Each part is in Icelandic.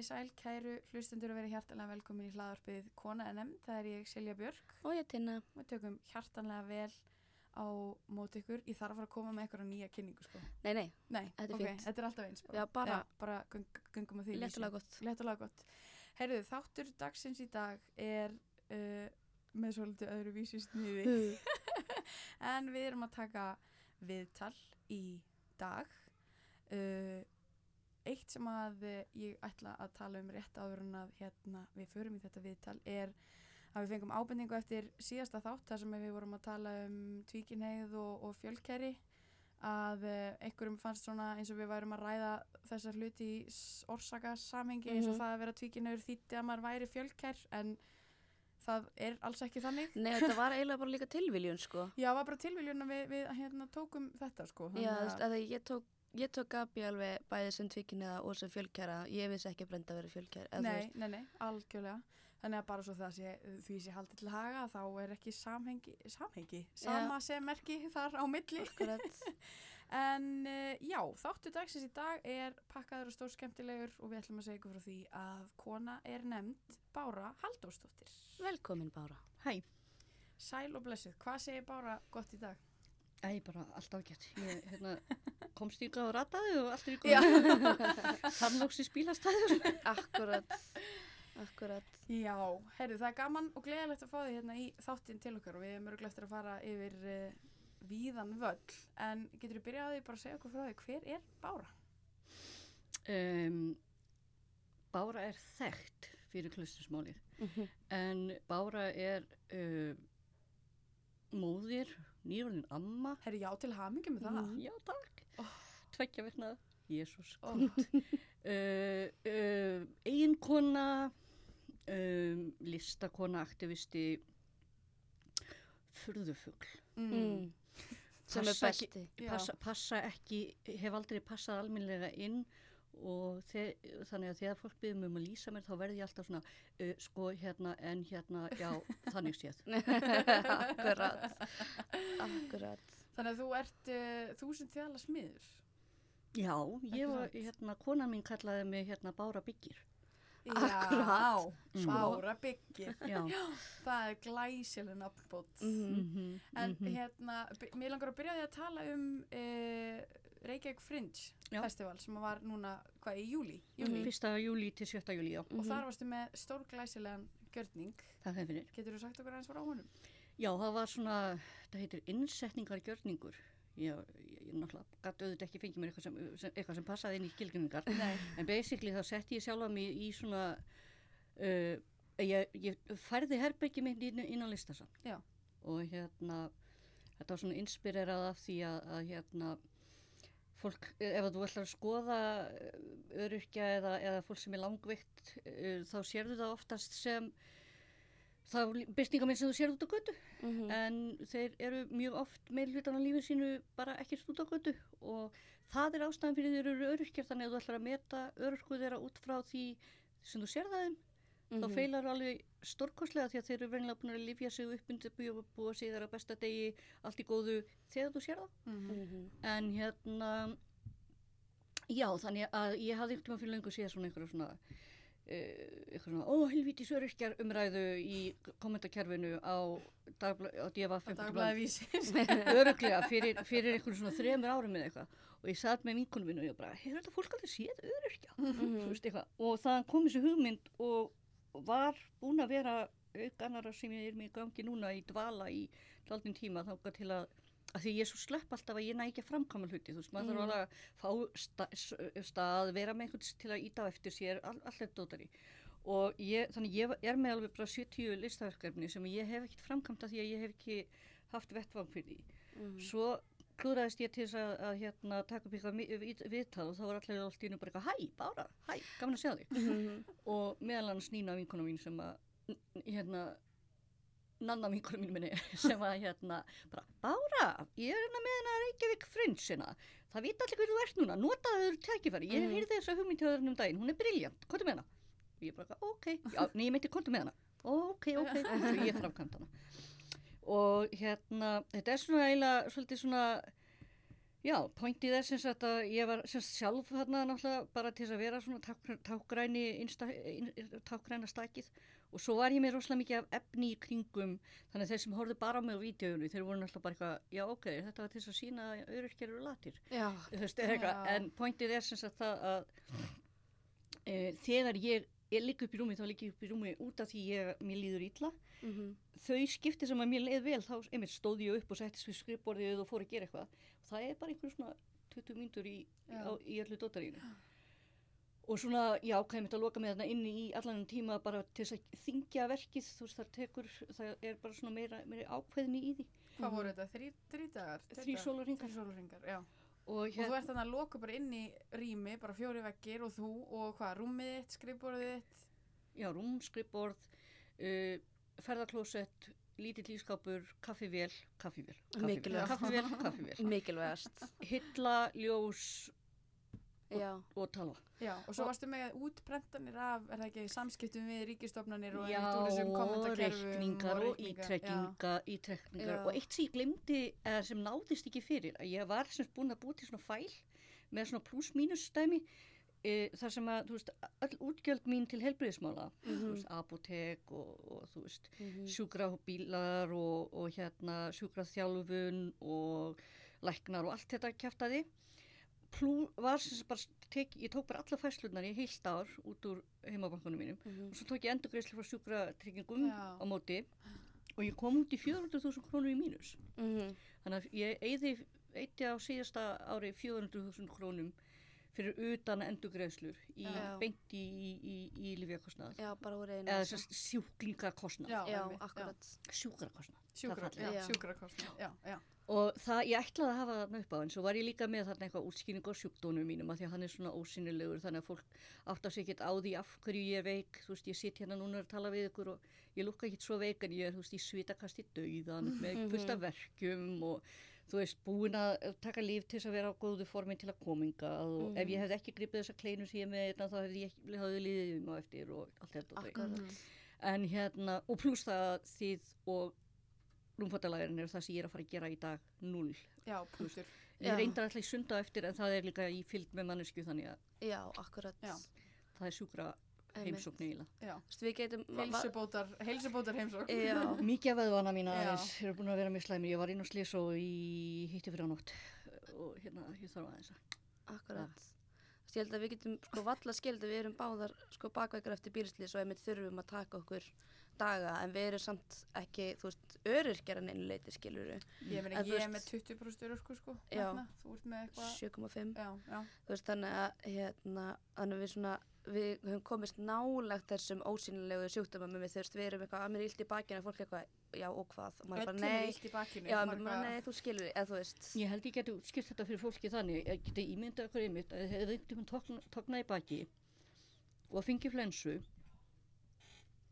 Komiði sæl, kæru hlustendur að vera hjartanlega velkomin í hlaðarpið Kona NM, það er ég Silja Björk Og ég tinna. og við tökum hjartanlega vel á móti ykkur. Ég þarf að fara að koma með á nýja kynningu sko. Nei, nei, Nei, Þetta er ok, fínt. þetta er alltaf eins bara. Já, bara- bara göng, göngum að því. léttulega gott. Léttulega gott. Heyrðu, þáttur dagsins í dag er uh, með svolítið öðru vísi sniði. en við erum að taka viðtal í dag uh, eitt sem að uh, ég ætla að tala um rétt áður en að hérna, við förum í þetta viðtal er að við fengum ábendingu eftir síðasta þátt þar sem við vorum að tala um tvíkinheið og, og fjölkæri að uh, einhverjum fannst svona eins og við værum að ræða þessar hluti í s- orsaka samhengi eins og Mhm. það að vera tvíkinheður þýtti að maður væri fjölkær en það er alls ekki þannig Nei, þetta var eiginlega bara líka tilviljun, sko. Já, var bara tilviljun að við, við hérna, tókum þetta sko. Já, veist, að ég tók, ég tók Gabi alveg bæði sem tvíkinniða og sem fjölkjara. Ég vissi ekki að brenda að vera fjölkjara. Nei, nei, nei, algjörlega. Þannig að bara svo það sé, því sé haldið til haga, þá er ekki samhengi, samhengi, sama sem merki þar á milli. Akkurat. En uh, já, þáttu dagsins í dag er pakkaður og stór skemmtilegur og við ætlum að segja ykkur frá því að kona er nefnd Bára Haldósdóttir. Velkomin, Bára. Hæ, Sæl og blessuð, hvað segir Bára gott í dag? Æ, bara allt ágætt. Ég hérna, komst ykkur á rataði og allt er Já. ykkur. Samlóks í spílastæður. Akkurat. Akkurat. Já, heyrðu, það er gaman og gleðilegt að fá því hérna í þáttinn til okkar og við erum örgulega eftir að fara yfir uh, víðan völl. En getur þú byrjað á því bara að segja okkur frá því, hver er Bára? Um, Bára er þekkt fyrir klustusmálið. En Bára er uh, móðir, nýröldin amma. Herru, já, til hamingi með það. Já, takk. Tveggja vikna. Jésús. Ó, Uh, uh, eiginkona, um, listakona, aktivisti, furðufugl. mm. Mm. Er passa, passa ekki, hef aldrei passað alminlega inn og þe þannig að þegar fólk byrðum um að lýsa mér þá verði ég alltaf svona uh, sko hérna en hérna já þannig séð Akkurat. Akkurat. Þannig að þú ert uh, þúsund þjála smiður. já ég var hérna konan mín kallaði mig hérna Bára Byggir Já, Mm. Bára byggir. já Það er glæsileg nafnbót. Mhm. mhm, En mhm. hérna, by- mér langar að byrja á því að tala um uh, Reykjavík Fringe Já. festival sem var núna, hvað, í júli? júli. Mhm. fyrsta júli til sjötta júli já Og þar varstu með stór glæsilegan gjörning. það hefur Getur þú sagt okkur aðeins frá honum? já það var svona það heitir innsetningargjörningur ég, ég, ég náttúrulega gæti auðvitað ekki fengið mér eitthvað sem, sem, eitthvað sem passaði inn í skilgrinningar Nei. En basically þá setti ég sjálfa mig í svona, uh, ég, ég færði herbyggi mitt inn, inn á listasann. Já. Og hérna, þetta var svona inspirerað af því að, að hérna, fólk, ef þú ætlar að skoða uh, öryrkja eða, eða fólk sem er langveikt, uh, þá sérðu það oftast sem, þá byrtingamenn sem þú sérðu út á götu Mhm. en þeir eru mjög oft meil hlutan á lífið sínu bara ekkert út á götu og það er ástæðan fyrir þeir eru öryrkjar þannig að þú ætlar að meta öryrku þeirra út frá því sem þú sér það þeim þá Mhm. feilar alveg stórkostlega því að þeir eru verðinlega búin að lifja sig upp undir búið og búa sig þeirra besta degi allt í góðu þegar þú sér það Mhm. en hérna já þannig að ég hafði einhvern veginn fyrir löngu séð svona einhverja svona eitthvað svona, ó helvíti söryrkjar umræðu í kommentarkerfinu á, á vísis. öruglega fyrir, fyrir einhvern svona þremur árum eða eitthvað og ég satt með vinkunum minn og ég bara, hefur þetta fólk aldrei séð. Þú veist, eitthvað. og það kom þessi hugmynd og var búin að vera auk annara sem ég er með gangi núna í dvala í daldin tíma þangað til að að því ég er svo slepp alltaf að ég næ ekki að framkama hluti þú veist, maður þarf alveg að fá sta, s- stað, vera með einhvern til að íta á eftir sér, all, allir dótari og ég, þannig ég er með alveg bara 70 listaverkefni sem ég hef ekkert framkvæmt að því að ég hef ekki haft vettvang fyrir því Mhm. svo klúraðist ég til þess að, að hérna, taka upp eitthvað viðtal og þá var allir allt í hennu bara eitthvað, hæ, Bára, hæ, gaman að sjá þig Mhm. og meðal annars Nína vinkona mín sem að hérna nanna vinkona mín minni sem að hérna bara, Bára, ég er hérna með hérna Reykjavík Frinsina, það vita allir hverju þú ert núna notaðu þau tækifæri, ég Mhm. heyrði þessa hugmynd hjá þér um daginn, hún er briljant, er með hana? og ég bara, ok, já, nei, ég meinti kontu með hana. Ok, ok, svo ég framkvæmt hana. Og hérna, þetta er svona eiginlega svolítið svona Já, pointið er sem sagt að ég var sem sjálf þarna náttúrulega bara til þess að vera svona ták- tákgræni, tákgræna stakið og svo var ég með rosalega mikið af efni í kringum þannig að þeir sem horfðu bara á mig á vídeoinu þeir voru náttúrulega bara eitthvað, já ok, þetta var til að sína að öryrkjar eru latir. Er Já. en pointið er sem sagt það að e, þegar ég, ég ligg upp í rúmi þá ligg ég upp í rúmi út af því ég, mér líður illa. Mhm, þau skipti sem að mér leið vel þá einmitt stóð ég upp og settist við skrifborðið og fór að gera eitthvað. Og það er bara einhver svona 20 mínútur í, í öllu dótarínu og svona, já, hvað ég mitt að loka með þarna inni í allan tíma bara til þess að þingja verkið, þú veist, það tekur það er bara svona meira, meira ákveðni í því Hvað voru þetta? Þrý, þrý dagar? Dagar? sólarhringar. Þrír sólarhringar, já. og Og þú hérna, ert þannig að loka bara inn í rými, bara fjóri veggir og þú og hvað, rúmið þitt, skrifborðið þitt? já, rúm, skrifborð uh, ferðarklósett lítill ískápur, kaffivél kaffivél, kaffivél, kaffivél, kaffivél mikilvægast. hylla, ljós Já, og talva Já, og svo Og- varstu með útbrentanir af, er það ekki, samskiptum við ríkistofnanir og kommentakerfum reikningar og reikningar, ítrekkinga, ítrekningar. Og eitt sem ég glemdi eða sem náðist ekki fyrir að ég var sem sagt búin að búið til svona fæl með svona pluss-mínus stæmi e, þar sem að, þú veist, öll útgjöld mín til helbriðismála, þú Mhm. veist, apotek og, og þú veist, mhm, sjúkrabílar og, og hérna sjúkraþjálfun og læknar og allt þetta kjæftaði Plú var sem sagt bara tek, ég tók bara alla fæslunar í heilt ár út úr heimabankunum mínum mhm. og svo tók ég endurgreislu frá sjúkratryggingum Já. á móti og ég kom út í 400.000 krónur í mínus Mhm. þannig að ég eyði eitti á síðasta ári 400.000 krónum fyrir utan endurgreislur í Já. beint í, í, í, í lífjakostnað Já, bara úr einu. eða þess að sjúklingakostnað Já, Já, einmitt, akkurat. sjúkrakostnað sjúkrakostnað, já, já. Og það, ég ætlaði að hafa þarna upp á en svo var ég líka með þarna eitthvað útskýring á sjúkdónum mínum að því að hann er svona ósynilegur þannig að fólk átta sig ekkert á því af hverju ég er veik. Þú veist, ég sitt hérna núna að tala við ykkur og ég lukka ekkert svo veik en ég er, þú veist, ég svitakast í dauðan með fullt af verkjum og þú veist, búin að taka líf til þess að vera á góðu formi til að kominga. Og ef ég hefði ekki gripið þessa kleinu sem ég með hérna, þá hefði ég liðið um á eftir og allt þetta. Og hérna, og pluss það að þið og rúmfattalærin er það sem ég er að fara að gera í dag null Já, punktur. Ég reyndar alltaf í sunda eftir en það er líka í fylgd með mannesku þannig að Já, akkurat. Já. það er sjúkra heimsókn eiginlega. Já, Þú veist, við getum... va- va- heilsubótar, heilsubótar heimsók. Já, Mikið af veðvana mína aðeins eru búin að vera mjög slæmir. Ég var inn á slis og í hitti fyrir á nótt og hérna ég þarf aðeins að. akkurat. Veist, ég held að við getum sko valla skild að við erum báðar sko bakveikar eftir bílslýs og einmitt þurfum að taka okkur daga en við erum samt ekki, þú veist, öryrkjar en einu leiti skiluru. Ég meina, ég er með veist- 20% örorku, sko. Já. þarna. Þú ert með eitthvað. 7,5. Já, já. Þú veist, þannig að hérna, þannig að við svona, við höfum komist nálagt þessum ósýnilegu sjúkdóma með við, þú veist, við erum eitthvað að mér er illt í bakinu fólk eitthvað, já og hvað, og maður er bara Öllum er nei, illt í bakinu. já, maður bara nei, þú skilur, eða þú veist, Ég held ég geti útskilt þetta fyrir fólki þannig. Ég geti ímyndað okkur einmitt að þið hefði einhvern tímann tóknað í baki og fengið flensu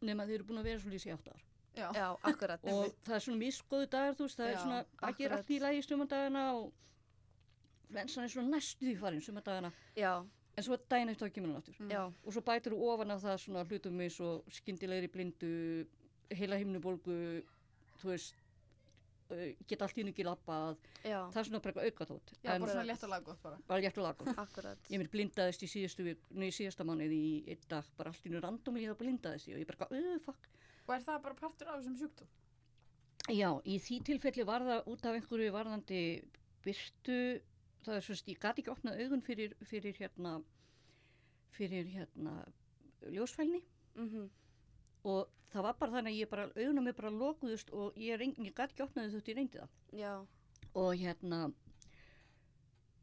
nema þið eru búin að vera svo lýsi átt ár. Já, já, akkurat, og það er svona misgóðu dagar þú veist, það Já, er svona að gera akkurat. allt í lagi sumandagana og flensan er svona næstu því farin sumandagana já, en svo daginn eftir þá kemur hann aftur Mm. já, og svo bætir þú ofan af það svona hlutum eins og skyndilegri blindu heila himnubólgu þú veist geta allt í henni ekki labbað. Já, það er svona bara eitthvað aukatótt já, en bara svona létt og laggótt bara. bara létt og akkurat, ég mér blindaðist í síðustu vik, nei, síðasta mánuð í einn dag, bara allt í henni randomlega blindaðist og ég bara, uh, fuck. Og er það bara partur af þessum sjúkdóm? Já, í því tilfelli var það út af einhverju varðandi byrtu, það er svona, ég gati ekki opnað augun fyrir, fyrir hérna, fyrir hérna ljósfælni. Mhm, og það var bara þannig að ég bara, augunum er bara lokuðust og ég, ég gati ekki opnað þau þótt ég reyndi það. já, Og hérna,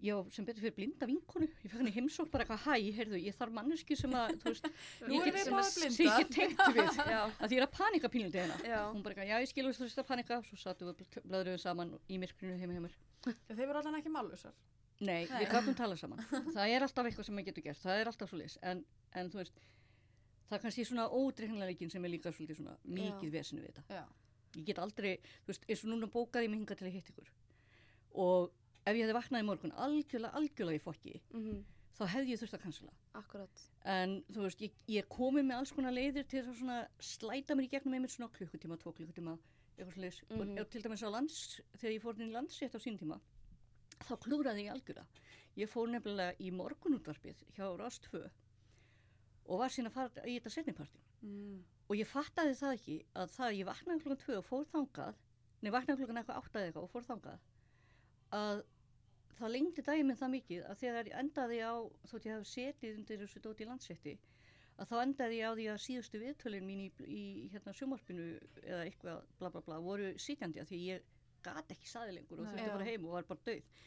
var sem betur fyrir blinda vinkonu, ég fekk hann í heimsókn bara eitthvað, hæ, heyrðu, ég þarf manneski sem að, þú veist, ég get- sem að- tengt við, já, að því ég er að panika pínlindi hérna. já, Hún bara eitthvað, já, ég skilur þú veist að panika, svo sattum við blöðruðum saman í myrkrinu heima. Já, þeir voru allan ekki málusar. Nei, Nei. við gafum tala saman. það er alltaf eitthvað sem maður getur gert, það er alltaf svo leys, en, en þú veist, það er kannski svona ódreiknleikin sem er líka svolítið svona mikið vesinu við þetta. Já. Ég get aldrei, þú veist, eins og núna bókaði ég mig hinga til að hitta ykkur og ef ég hefði vaknað í morgun algjörlega, algjörlega í fokki, mhm, þá hefði ég þurft að kansla. akkurat, En þú veist, ég, ég komið með alls konar leiðir til að svona slæta mér í gegnum einmitt svona klukkutíma, tvo klukkutíma, eitthvað sliðis. Mhm. Og til dæmis á lands, þegar ég fór inn í landsrétt á sín tíma, þá klúraði ég algjörða. Ég fór nefnilega í morgunútvarpið hjá 2 og var síðan að fara í þetta setniparti. Mm. Og ég fattaði það ekki að það að ég vaknaði klukkan 2 og fór þangað, nei vaknaði klukkan eitthvað 8 eða eitthvað og fór þangað, að það lengdi daginn minn það mikið að þegar ég endaði á, þótt ég hef setið undir þessu dóti í landsrétti, að þá endaði ég á því að síðustu viðtölin mín í, í hérna sjómarpinu eða eitthvað bla bla bla voru sitjandi að því ég gat ekki saði lengur og þurfti að fara heim og var bara döið.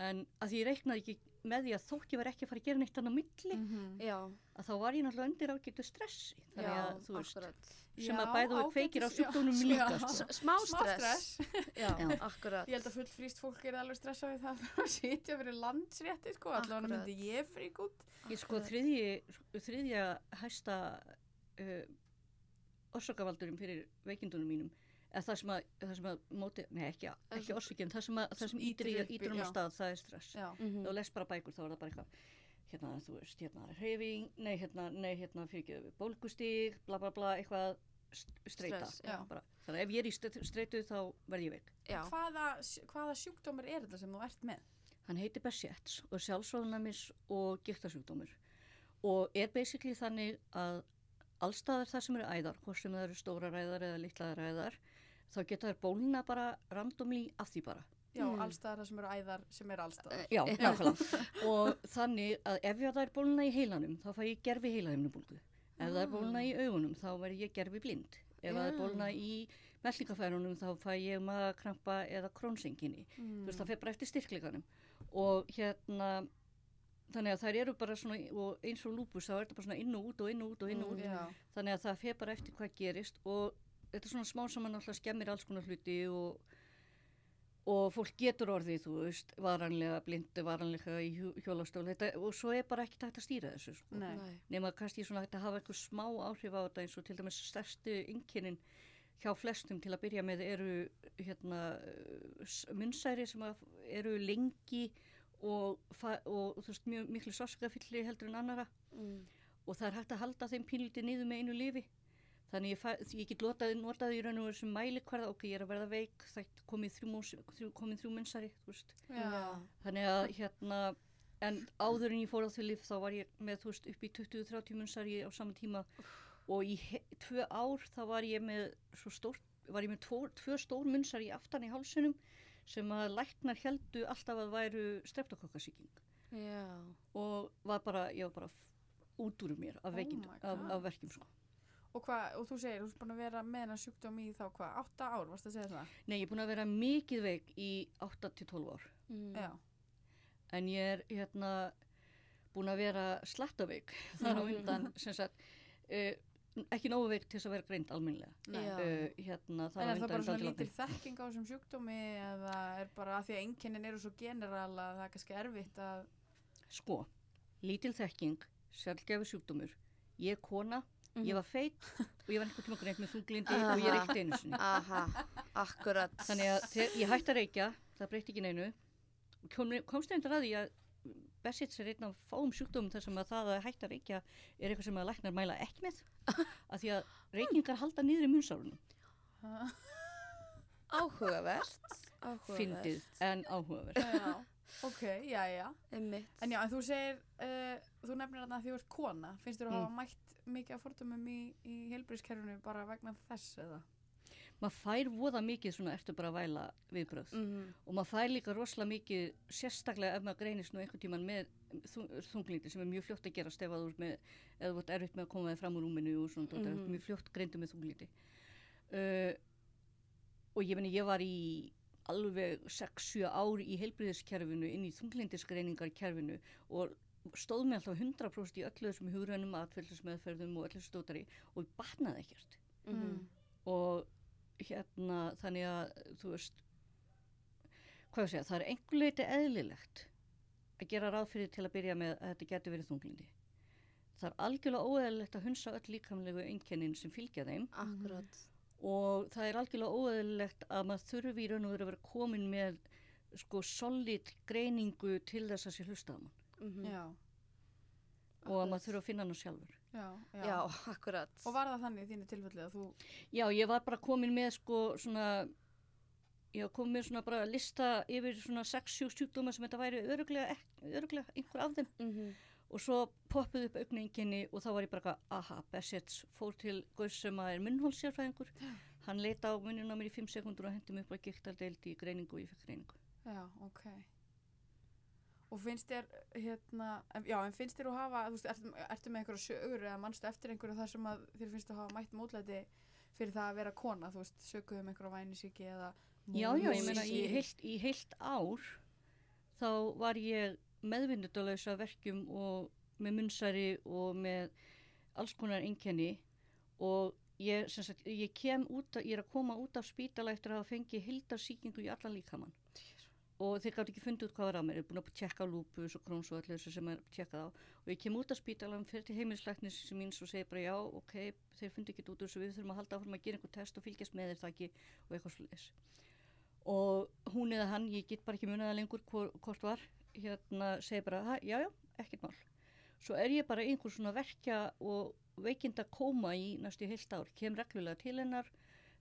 En að því ég reiknaði ekki með því að þótt ég var ekki að fara að gera neitt annað á milli, Mhm. Já, að þá var ég náttúrulega undir ágættu stressi. Þannig já, að þú veist, akkurat. sem Já, að bæðu og kveikir á já, já. líka. Sko. Smá stress. Já, Já. Ég held að fullt fríst fólk er alveg stressað við það að sitja fyrir landsrétti sko, allavega myndi ég frík út. Ég sko þriðja hæsta uh, orsakavaldurinn fyrir veikindunum mínum það sem að, það sem að móti, nei ekki, ekki orsakinn, það sem, að, það sem Sem ýtir ítir, upp í- ítir um á já. stað, það er stress. Já. Mhm. Þá les bara bækur, þá er það bara eitthvað, hérna, þú veist, hérna, hreyfing, nei, hérna, nei, hérna, fyrir ekki, bólgustíg, bla, bla, bla, eitthvað st- streita. Stress, já. Bara. Þannig að ef ég er í st- streitu þá verð ég veik. Já, Hvaða, hvaða sjúkdómur er þetta sem þú ert með? Hann heitir Behcets og er sjálfsvöðunamis og giktasjúkdómur og er basically þannig að allstaðar það sem eru æðar, hvort sem það eru stóra ræðar eða litla ræðar, þá geta þær bólina bara randomli af því bara. Já, Mm. allstaðar það sem eru æðar sem eru allstaðar. Já, nákvæmlega. og þannig að ef það er bólina í heilanum, þá fæ ég gerfi heilahimnubólgu. Ef það er bólina í augunum, þá verð ég gerfi blind. Ef það er bólina í mellingafærunum, þá fæ ég magakrampa eða krónsenginni. Mm. þú veist, það fer bara eftir styrkleikanum og hérna þannig að þær eru bara svona og eins og lúpus þá er þetta bara svona inn og út og inn og út og inn og út Já. þannig að það fer bara eftir hvað gerist og þetta er svona smá saman alltaf skemmir alls konar hluti og og fólk getur orðið, þú veist, varanlega blindu, varanlega í hjú- hjólastól. Þetta, og svo er bara ekki hægt að stýra þessu sko. Nema kannski svona hægt að hafa eitthvað smá áhrif á þetta eins og til dæmis stærstu innkynnin hjá flestum til að byrja með eru hérna munnsæri sem eru lengi og, og þú veist mjög miklu sáskafylli heldur en annara Mm. og það er hægt að halda þeim pínlítið niður með einu lifi þannig ég, ég get lotað, notað í raun og veru sem mæli hverða ok, ég er að verða veik það komið þrjú, mús- þrjú, komið þrjú munnsæri þú veist Já. Þannig að hérna, en áður en ég fór á því lif þá var ég með þú veist upp í 20-30 munnsari á sama tíma og í tvö ár þá var ég með svo stórt, var ég með tvo, tvö stór munnsari aftan í hálsunum sem að læknar heldu alltaf að væru streptokokkasíking Já. og var bara, ég var bara út úr mér af Oh my af, af verkjum sko. Og, hva, og þú segir, þú ert búin að vera með hennar sjúkdóm í þá hvað, átta ár, varst að segja það? Nei, ég er búin að vera mikið veik í 8-12 ár Mm. Já. en ég er hérna búin að vera slattaveik þar á undan sem sagt uh, ekki nógu veik til þess að vera greint. Já. uh, hérna þar En er það bara svona lítil þekking á þessum sjúkdómi eða er bara að því að einkennin eru svo general að það er kannski erfitt að sko, lítil þekking sjálfgefi sjúkdómur ég er kona, Mhm. ég var feit og ég var einhvern tíma greint með þunglindi og ég reykti einu sinni Aha, akkurat. þannig að ég hætti að reykja það breytti ekki neinu kom, komst að því að Bessits er einn af fáum sjúkdómum þar sem að það að hætta að reykja er eitthvað sem að læknar mæla ekki með af því að reykingar halda niður í munnsárunum Áhugavert. Áhugavert. fyndið en áhugaverð Já, ok, já, já. Einmitt. En já, en þú segir, uh, þú nefnir að því þú ert kona. Finnst þér að Mm. hafa mætt mikið af fordumum í, í heilbríðskerfinu bara vegna þess eða? maður fær voða mikið svona eftir bara að væla viðbröð Mhm. og maður fær líka rosalega mikið sérstaklega ef maður greinist nú einhvern tíman með þung- þunglindi sem er mjög fljótt að gerast ef að þú ert með, þú ert erfitt með að koma þig fram úr rúminu og svona, mm Mhm. mjög fljótt greindu með þunglindi uh, og ég meni ég var í alveg 6-7 ár í heilbriðiskerfinu inn í þunglindisgreiningarkerfinu og stóð með alltaf 100% í öllu þessum hugrænum atfylgismeðferðum og öllu stótari og batnaði ekkert Mhm. og hérna þannig að þú veist hvað ég segja, það er einhver leiti eðlilegt að gera ráð fyrir til að byrja með að þetta getur verið þunglindi það er algjörlega óeðlilegt að hunsa öll líkamlegu einkennin sem fylgja þeim Akkurat. Og það er algjörlega óeðlilegt að maður þurfi í raun og veru að vera komin með sko solid greiningu til þess að sé hlusta á mann Mhm. Já, og að maður þurfi að finna hann sjálfur já, já. Já, akkurat. Og var það þannig í þínu tilfelli að þú, Já, ég var bara komin með sko svona ég kom með svona bara lista yfir svona 6-7 sjúkdóma sem þetta væri öruglega, öruglega einhver af þeim Mhm. Og svo poppuð upp augninginni og þá var ég bara aha, Bessetts fór til Gauss sem er munnhólsjárfæðingur hann leita á munnina mér í 5 sekundur og hendi mér upp að giktaldeild í greiningu og ég fekk greiningu Já, ok. Og finnst þér, hérna, já, en finnst þér að hafa, þú veist, ertu, ertu með einhverja sögur eða mannstu eftir einhverju þar sem að þér finnst að hafa mætt mótlæti fyrir það að vera kona, þú veist, söguðu um einhverja vænisíki eða Já, já, ég meina í móðursýki? heilt, í heilt ár þá var ég meðvinnudalösa verkjum og með munnsæri og með alls konar einkenni. Og ég, sagt, ég kem út, að, ég er að koma út af spítala eftir að hafa fengið hildarsýkingu í allan líkamann. Og þeir gátt ekki fundið út hvað var að mér, ég er búin að tjekka lúpus og króns og allir þessu sem er tjekkað á. Og ég kem út af spítalan, fyrir til heimilisleiknis sem míns og segir bara já, ok, þeir fundið ekki út þessu, við þurfum að halda áfram að gera einhver test og fylgjast með þeir það ekki og eitthvað svolítið og hún eða hann, ég get bara ekki munaða lengur hvor, hvort var, hérna segir bara, "Ha, já, já, ekkert mál. Svo er ég bara í einhver svona verkja og veikinda kóma í næstu heilt ár, kem reglulega til hennar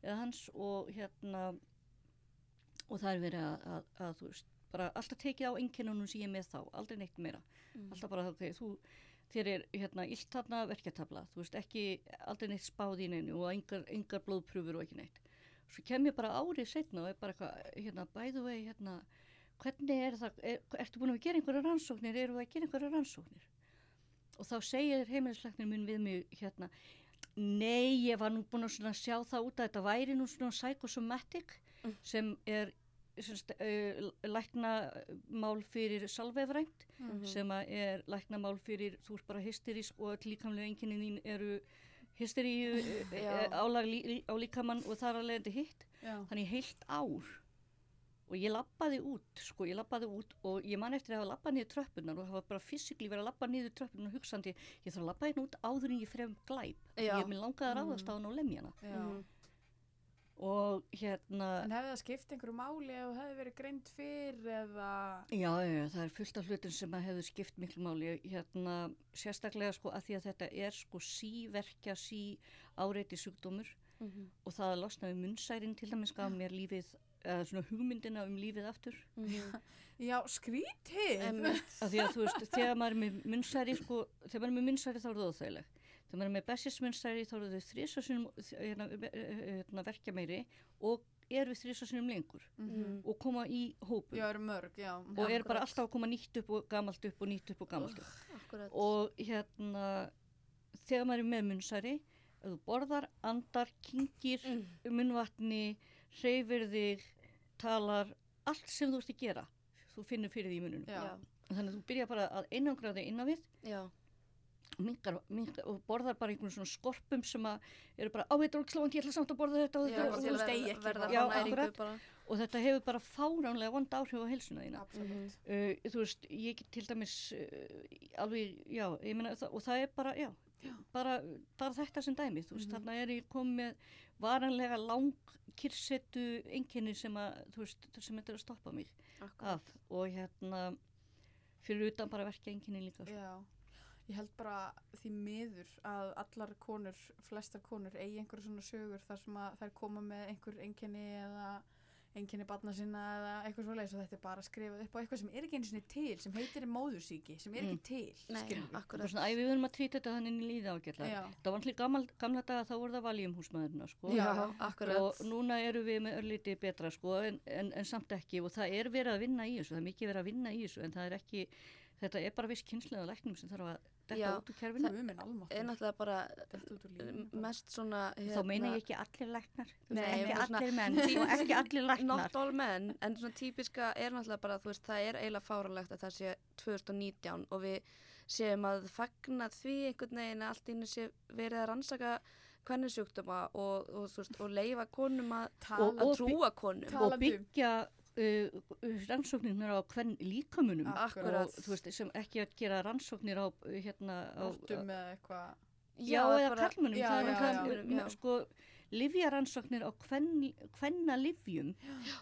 eða hans og hérna og það er verið að, að, að þú veist, bara alltaf tekið á einkennunum sem ég er með þá, aldrei neitt meira. Mhm. alltaf bara, ok, þú þér er hérna illt þarna verkjartabla þú veist, ekki aldrei neitt spáð í neinu og engar, engar blóðpröfur og ekki neitt. Svo kem ég bara árið setna og er bara eitthvað, hérna, bæðu vegi, hérna hvernig er það, er, ertu búin að gera einhverja rannsóknir, eru við að gera einhverja rannsóknir? Og þá segir heimilisleiknir minn við mig, hérna nei, ég var nú búin að sjá það út að þetta væri nú svona psychosomatic Mm. sem er uh, læknamál fyrir salvefrænt Mhm. sem að er læknamál fyrir þú ert bara hysterísk og líkamlega einkennin þín eru hysteríu álag á líkamann og það er alveg þetta hitt. Já, þannig heilt ár og ég lappaði út sko, ég lappaði út og ég man eftir að hafa lappað niður tröppunar og hafa bara fysikli verið að lappa niður tröppunar og hugsandi, ég þarf að lappa hérna út áður en ég frem glæp, Já. ég minn langaði að ráðast á hann og lemja hana já. Mhm. og hérna En hefði það skipt einhverju máli þú hefði verið greint fyrr eða... Já, já, það er fullt af hlutin sem að hefur skipt miklu máli, hérna sérstaklega sko að því að þetta er sko síverkja, sí áreiti sjúkdómur Mhm. og það að losna við munnsærin til dæmis gaf mér lífið, eða svona hugmyndina um lífið aftur. Mhm. Já, skrítið! Því að þú veist, þegar maður er með munnsæri, sko, þegar maður er með munnsæri þá er það óþægileg. Þegar maður er með bessismunnsæri þá eru þau þrísasunum hérna, hérna, verkja meiri og eru þrísasunum lengur Mhm. og koma í hópum Já, eru mörg, já. og er bara akkurat. alltaf að koma nýtt upp og gamalt upp og nýtt upp og gamalt upp. Akkurat. og hérna þegar maður er með munnsæri ef þú borðar, andar, kingir Mm. munnvatni hreyfir þig, talar allt sem þú ert að gera þú finnur fyrir því í munnunum Já. Já. þannig að þú byrjar bara að einangra þig innan við Já. og, minkar, minkar, og borðar bara einhvern svona skorpum sem að eru bara á þetta er ógeðslega vont, ég ætla samt að borða þetta og, Já, þetta, bara og, og, ekki verða Já, fá næringu bara. og þetta hefur bara fáránlega vond áhrif á heilsuna þína Absolutt. Mhm. uh, þú veist, ég til dæmis uh, alveg, já, ég meina og það er bara, já, Já. Bara, bara þetta sem dæmi, þú veist, Mhm. þarna er ég komið með varanlega lang kyrsetu einkenni sem að, þú veist, sem þetta er að stoppa mig Akkurat. af og hérna fyrir utan bara verkja einkenni líka sko. Já, ég held bara því miður að allar konur, flestar konur eigi einhverju svona sögur þar sem að þær koma með einhver einkenni eða einkenni barna sinna eða eitthvað svoleiðis og þetta er bara skrifað upp á eitthvað sem er ekki einu sinni til, sem heitir móðursíki, sem er ekki Mm. til, Nei, bara akkurat. svona, æ, við verðum að trýta þetta þannig í líða ágætlega Já, það var allir gamla, gamla daga, þá voru það valjumhúsmaðurina sko. Já, akkurat. og núna eru við með örlítið betra sko, en, en, en samt ekki og það er verið að vinna í þessu, það er mikið verið að vinna í þessu en það er ekki, þetta er bara viss kynslega læknum sem þarf að detta Já, út úr kerfinu Guð minn almáttur. er náttúrulega bara bara. mest svona þá meina ég ekki allir læknar Nei, ekki allir menn og ekki allir læknar not all men, en svona típiska er náttúrulega bara, þú veist, það er eiginlega fáralegt að það sé 2019 og við séum að fagna því einhvern veginn að allt í einu sé verið að rannsaka hvernig sjúkdóma og, og, þú veist, og leifa konum að, Tala- að trúa konum. Og um- byggja uh, rannsóknir á hvern líkamunum Akkurat. og þú veist, sem ekki að gera rannsóknir á uh, hérna á, Rottum eða eitthvað. já, eða eða bara- kallmunum Já, það er já, náttúrulega já. m- sko, livjaransóknir á hvenna livjum,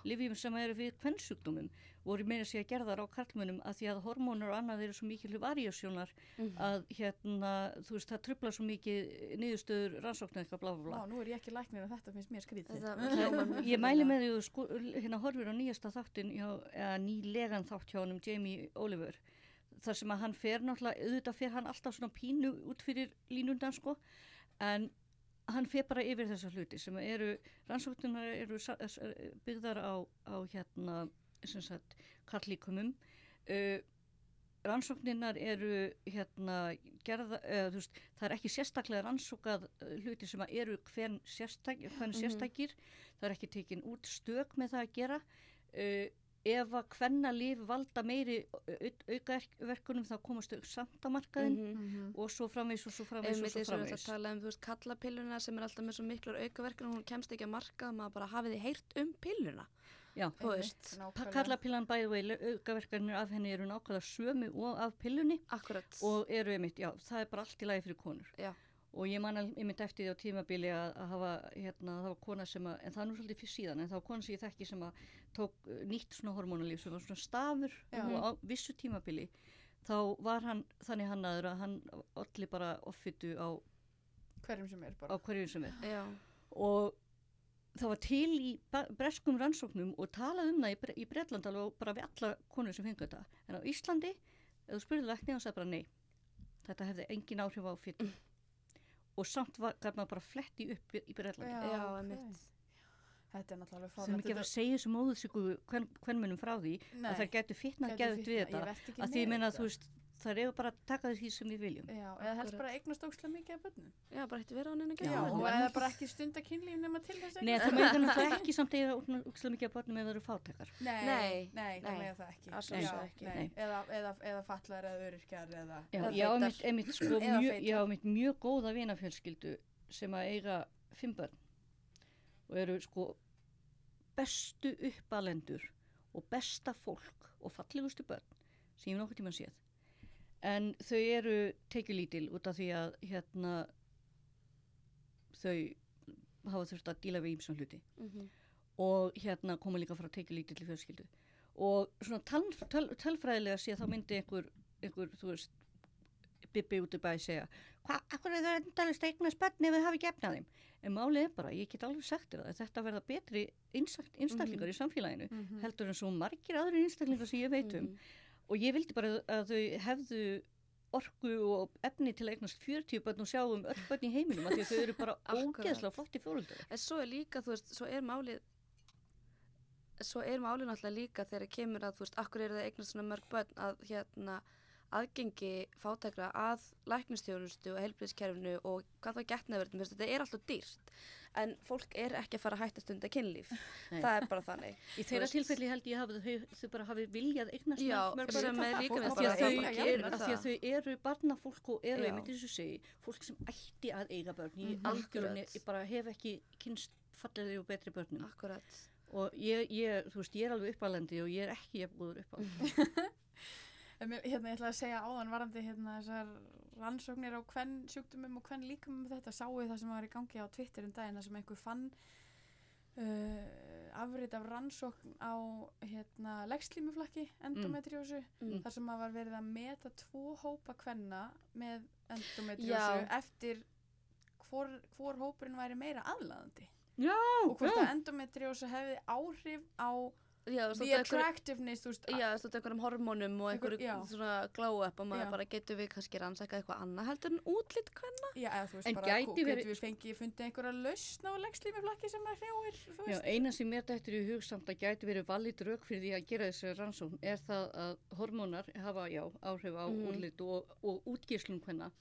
livjum sem eru við hvennsjúkdómum, voru meira sig að gerðar á karlmönum að því að hormónur og annað eru svo mikil varjasjónar Mhm. að hérna, þú veist, það trubla svo mikið niðurstöður rannsóknir eitthvað blá blá. Vá, nú er ég ekki læknir og þetta finnst mér skrítið. Mjög Ég mæli með því að sko, hérna horfir á nýjasta þáttin, hjá, eða nýlegan þátt hjá honum Jamie Oliver, þar sem að hann fer náttúrulega, auðvitað fer hann alltaf svona pínu út fyrir línundan sko, en hann fer bara yfir þessa hluti sem eru, rannsóknunar eru byggðar á, á hérna, sem sagt, karlíkumum, uh, rannsókninar eru hérna gerða, eða, þú veist, það er ekki sérstaklega rannsókað uh, hluti sem að eru hvern, sérstak, hvern Mhm. sérstakir það er ekki tekin út stök með það að gera uh, ef að hvenna lif valda meiri aukaverkunum þá komast þau samt á markaðin Mhm. og svo framvegs og svo framvegs og svo framvegs að tala um, þú veist, kallapilluna sem er alltaf með svo miklur aukaverkun og hún kemst ekki að marka maður bara hafið þið heyrt um pilluna. Já. Þú veist, Kallapillan bæði vei aukaverkanir af henni eru nákvæmlega sömu og af pillunni akkurat. og eru einmitt, já, það er bara allt í lagi fyrir konur Já. og ég man einmitt eftir því á tímabili að, að hafa, hérna, það var kona sem að, en það er nú svolítið fyrir síðan, en það var kona sem ég þekki sem að tók uh, nýtt svona hormonalíf sem var svona stafur Já. og á vissu tímabili þá var hann þannig hannaður að hann allir bara offitu á, Hverjum sem er á bara. hverju sem er Já. og það var til í breskum rannsóknum og talað um það í, Bre í Bretland alveg og bara við alla konur sem fengu þetta. En á Íslandi, ef þú spurði lækni og sagði bara nei, þetta hefði engin áhrif á fytu og samt var, gaf maður bara fletti upp í, Bretlandi. Já, ok. einmitt. Þetta er náttúrulega Það er ekki að að segja þessu móðursíku hvern munum frá því Nei, að þær getur fitnað geðut við þetta. Ég verð ekki að því ég með meina þetta. þú veist þær eru bara að taka því sem við viljum. Já, eða helst bara eignast ókslega mikið af börnum. Já, bara hætti vera á neina Já, Já, og eða bara ekki stunda kynlíf nema til þess að Nei, það meður náttúrulega ekki samt eiga úkslega mikið af börnum ef það eru fátekar Nei, Nei, nei, það meða það ekki. Að sjálfsögðu Já, ekki. nei. Eða, eða, eða fallar eða öryrkjar eða... Já, Eða ég feitar. mitt, einmitt, sko, Eða mjög, góða vinafjölskyldu sem að eiga fimm börn og eru sko bestu uppalendur og besta fólk og fallegustu börn sem ég hef nokkuð tíma séð en þau eru tekjulítil út af því að hérna þau hafa þurft að díla við ímsum hluti Mhm. og hérna koma líka frá tekjulítill fjölskyldu og svona tal, tal, talfræðilega sé þá myndi einhver, einhver þú veist Bibbi út í bæ segja hvað, akkur er það endalist að eignast börn ef við hafi gefnað þeim en málið er bara, ég get alveg sagt þér að þetta verða betri einstaklingar einstaklingar í samfélaginu Mhm. heldur en svo margir aðri einstaklingar sem ég veit um Mhm. Og ég vildi bara að þau hefðu orku og efni til að eignast 40 börn og sjá um öll börn í heiminum af því að þau eru bara ógeðslega flotti fjóruldar En svo er líka, þú veist, svo er málið svo er málið náttúrulega líka þegar kemur að, þú veist, akkur eru það eignast svona mörg börn að hérna aðgengi fátækra að læknistjónustu og heilbriðskerfinu og hvað það getnaverðum, þetta er alltaf dýrt en fólk er ekki að fara að hætta stunda kynlíf, Nei. það er bara þannig Í þeirra tilfelli held ég hafi þau, bara hafi viljað eignast Já, sem er það, líka við má Af því að þau eru, að barnafólk og eru einmitt eins og segi, fólk sem ætti að eiga börn. Ég Mhm. algjörunni, ég bara hef ekki kynst fallegri og betri börnum. Akkurat Og ég, ég, þú veist, ég er alveg uppalendi og ég er ekki jafngóður uppalendi. Hérna, ég ætla að segja áðan varandi hérna þessar rannsóknir á hvern sjúkdumum og hvern líkamum þetta sáu það sem var í gangi á Twitter um daginn sem einhver fann uh, afrit af rannsókn á hérna leggslímuflakki endometriósu Mm. þar sem var verið að meta tvo hópa kvenna með endometriósu Já. eftir hvor, hvor hópurinn væri meira aðlaðandi Já, og hvort að endometriósa hefði áhrif á Já, þú the einhver, attractiveness þú veist, já, þú veist, einhverjum hormónum og Einhver- einhverju já. svona glow-up og maður Já. bara getur við kannski rannsakað eitthvað annað heldur en útlitt hvenna Já, eða þú veist En bara, getur verið- við fengið, fundið einhverja lausn á leggslímuflakki sem að hrjáir, þú Já, eina sem mér dættur í hug samt að gæti verið valið rauk fyrir því að gera þessi rannsókn er það að hormónar hafa, já, áhrif á Mhm. útlit og, og útgíslum hvenna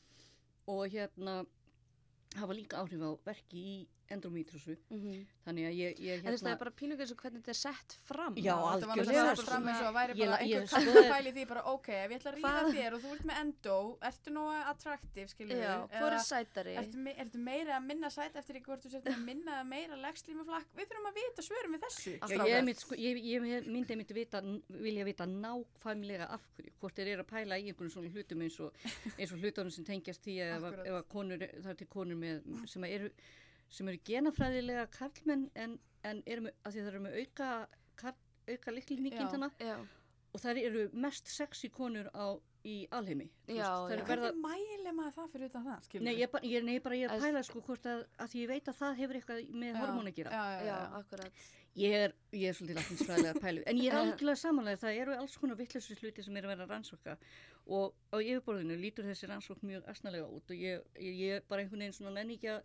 og hérna hafa líka áhrif á verki í endometriosu. Þannig að ég, ég En þú veist, það hérna... er bara pínugur eins og hvernig þetta er sett fram. Já, þetta var sko. fram eins og að væri bara einhver pæli því bara, ok, ef ég ætla að ríða þér og þú ert með endo, ertu nú attraktiv, er sætari? Ertu, me- ertu meira að minna sæt eftir þú sért með minna eða meira leggslímuflakk? Við þurfum að vita svörum við þessu. Já, ég, mynd, sko, ég, ég myndi einmitt vita, vilja vita nákvæmlega af hverju, hvort þeir eru að pæla í einhvern svona hlutum eins og, eins og hlutunum sem tengjast því að- að konur, það er til konur með, sem að eru sem eru genafræðilega karlmenn en, en eru með, að því það eru með auka, karl, auka liklinníkindana Já, og þær eru mest sexy konur á, í alheimi. þú Já, já. verða, Hvernig mæli maður það fyrir utan það, Nei, ég, bara, ég, nei, bara ég er að Að- pæla sko hvort að, að því ég veit að það hefur eitthvað með hormón að gera. Já, já, já, já. akkurat. Ég er, ég er svolítið læknisfræðilega pælu, en ég er algjörlega samanlega, það eru alls konar vittlæsir hluti sem er að vera að rannsóka og á yfirborðinu lítur þessi rannsók mjög asnalega út og ég, ég, ég er bara einhvern veginn svona nenni ekki að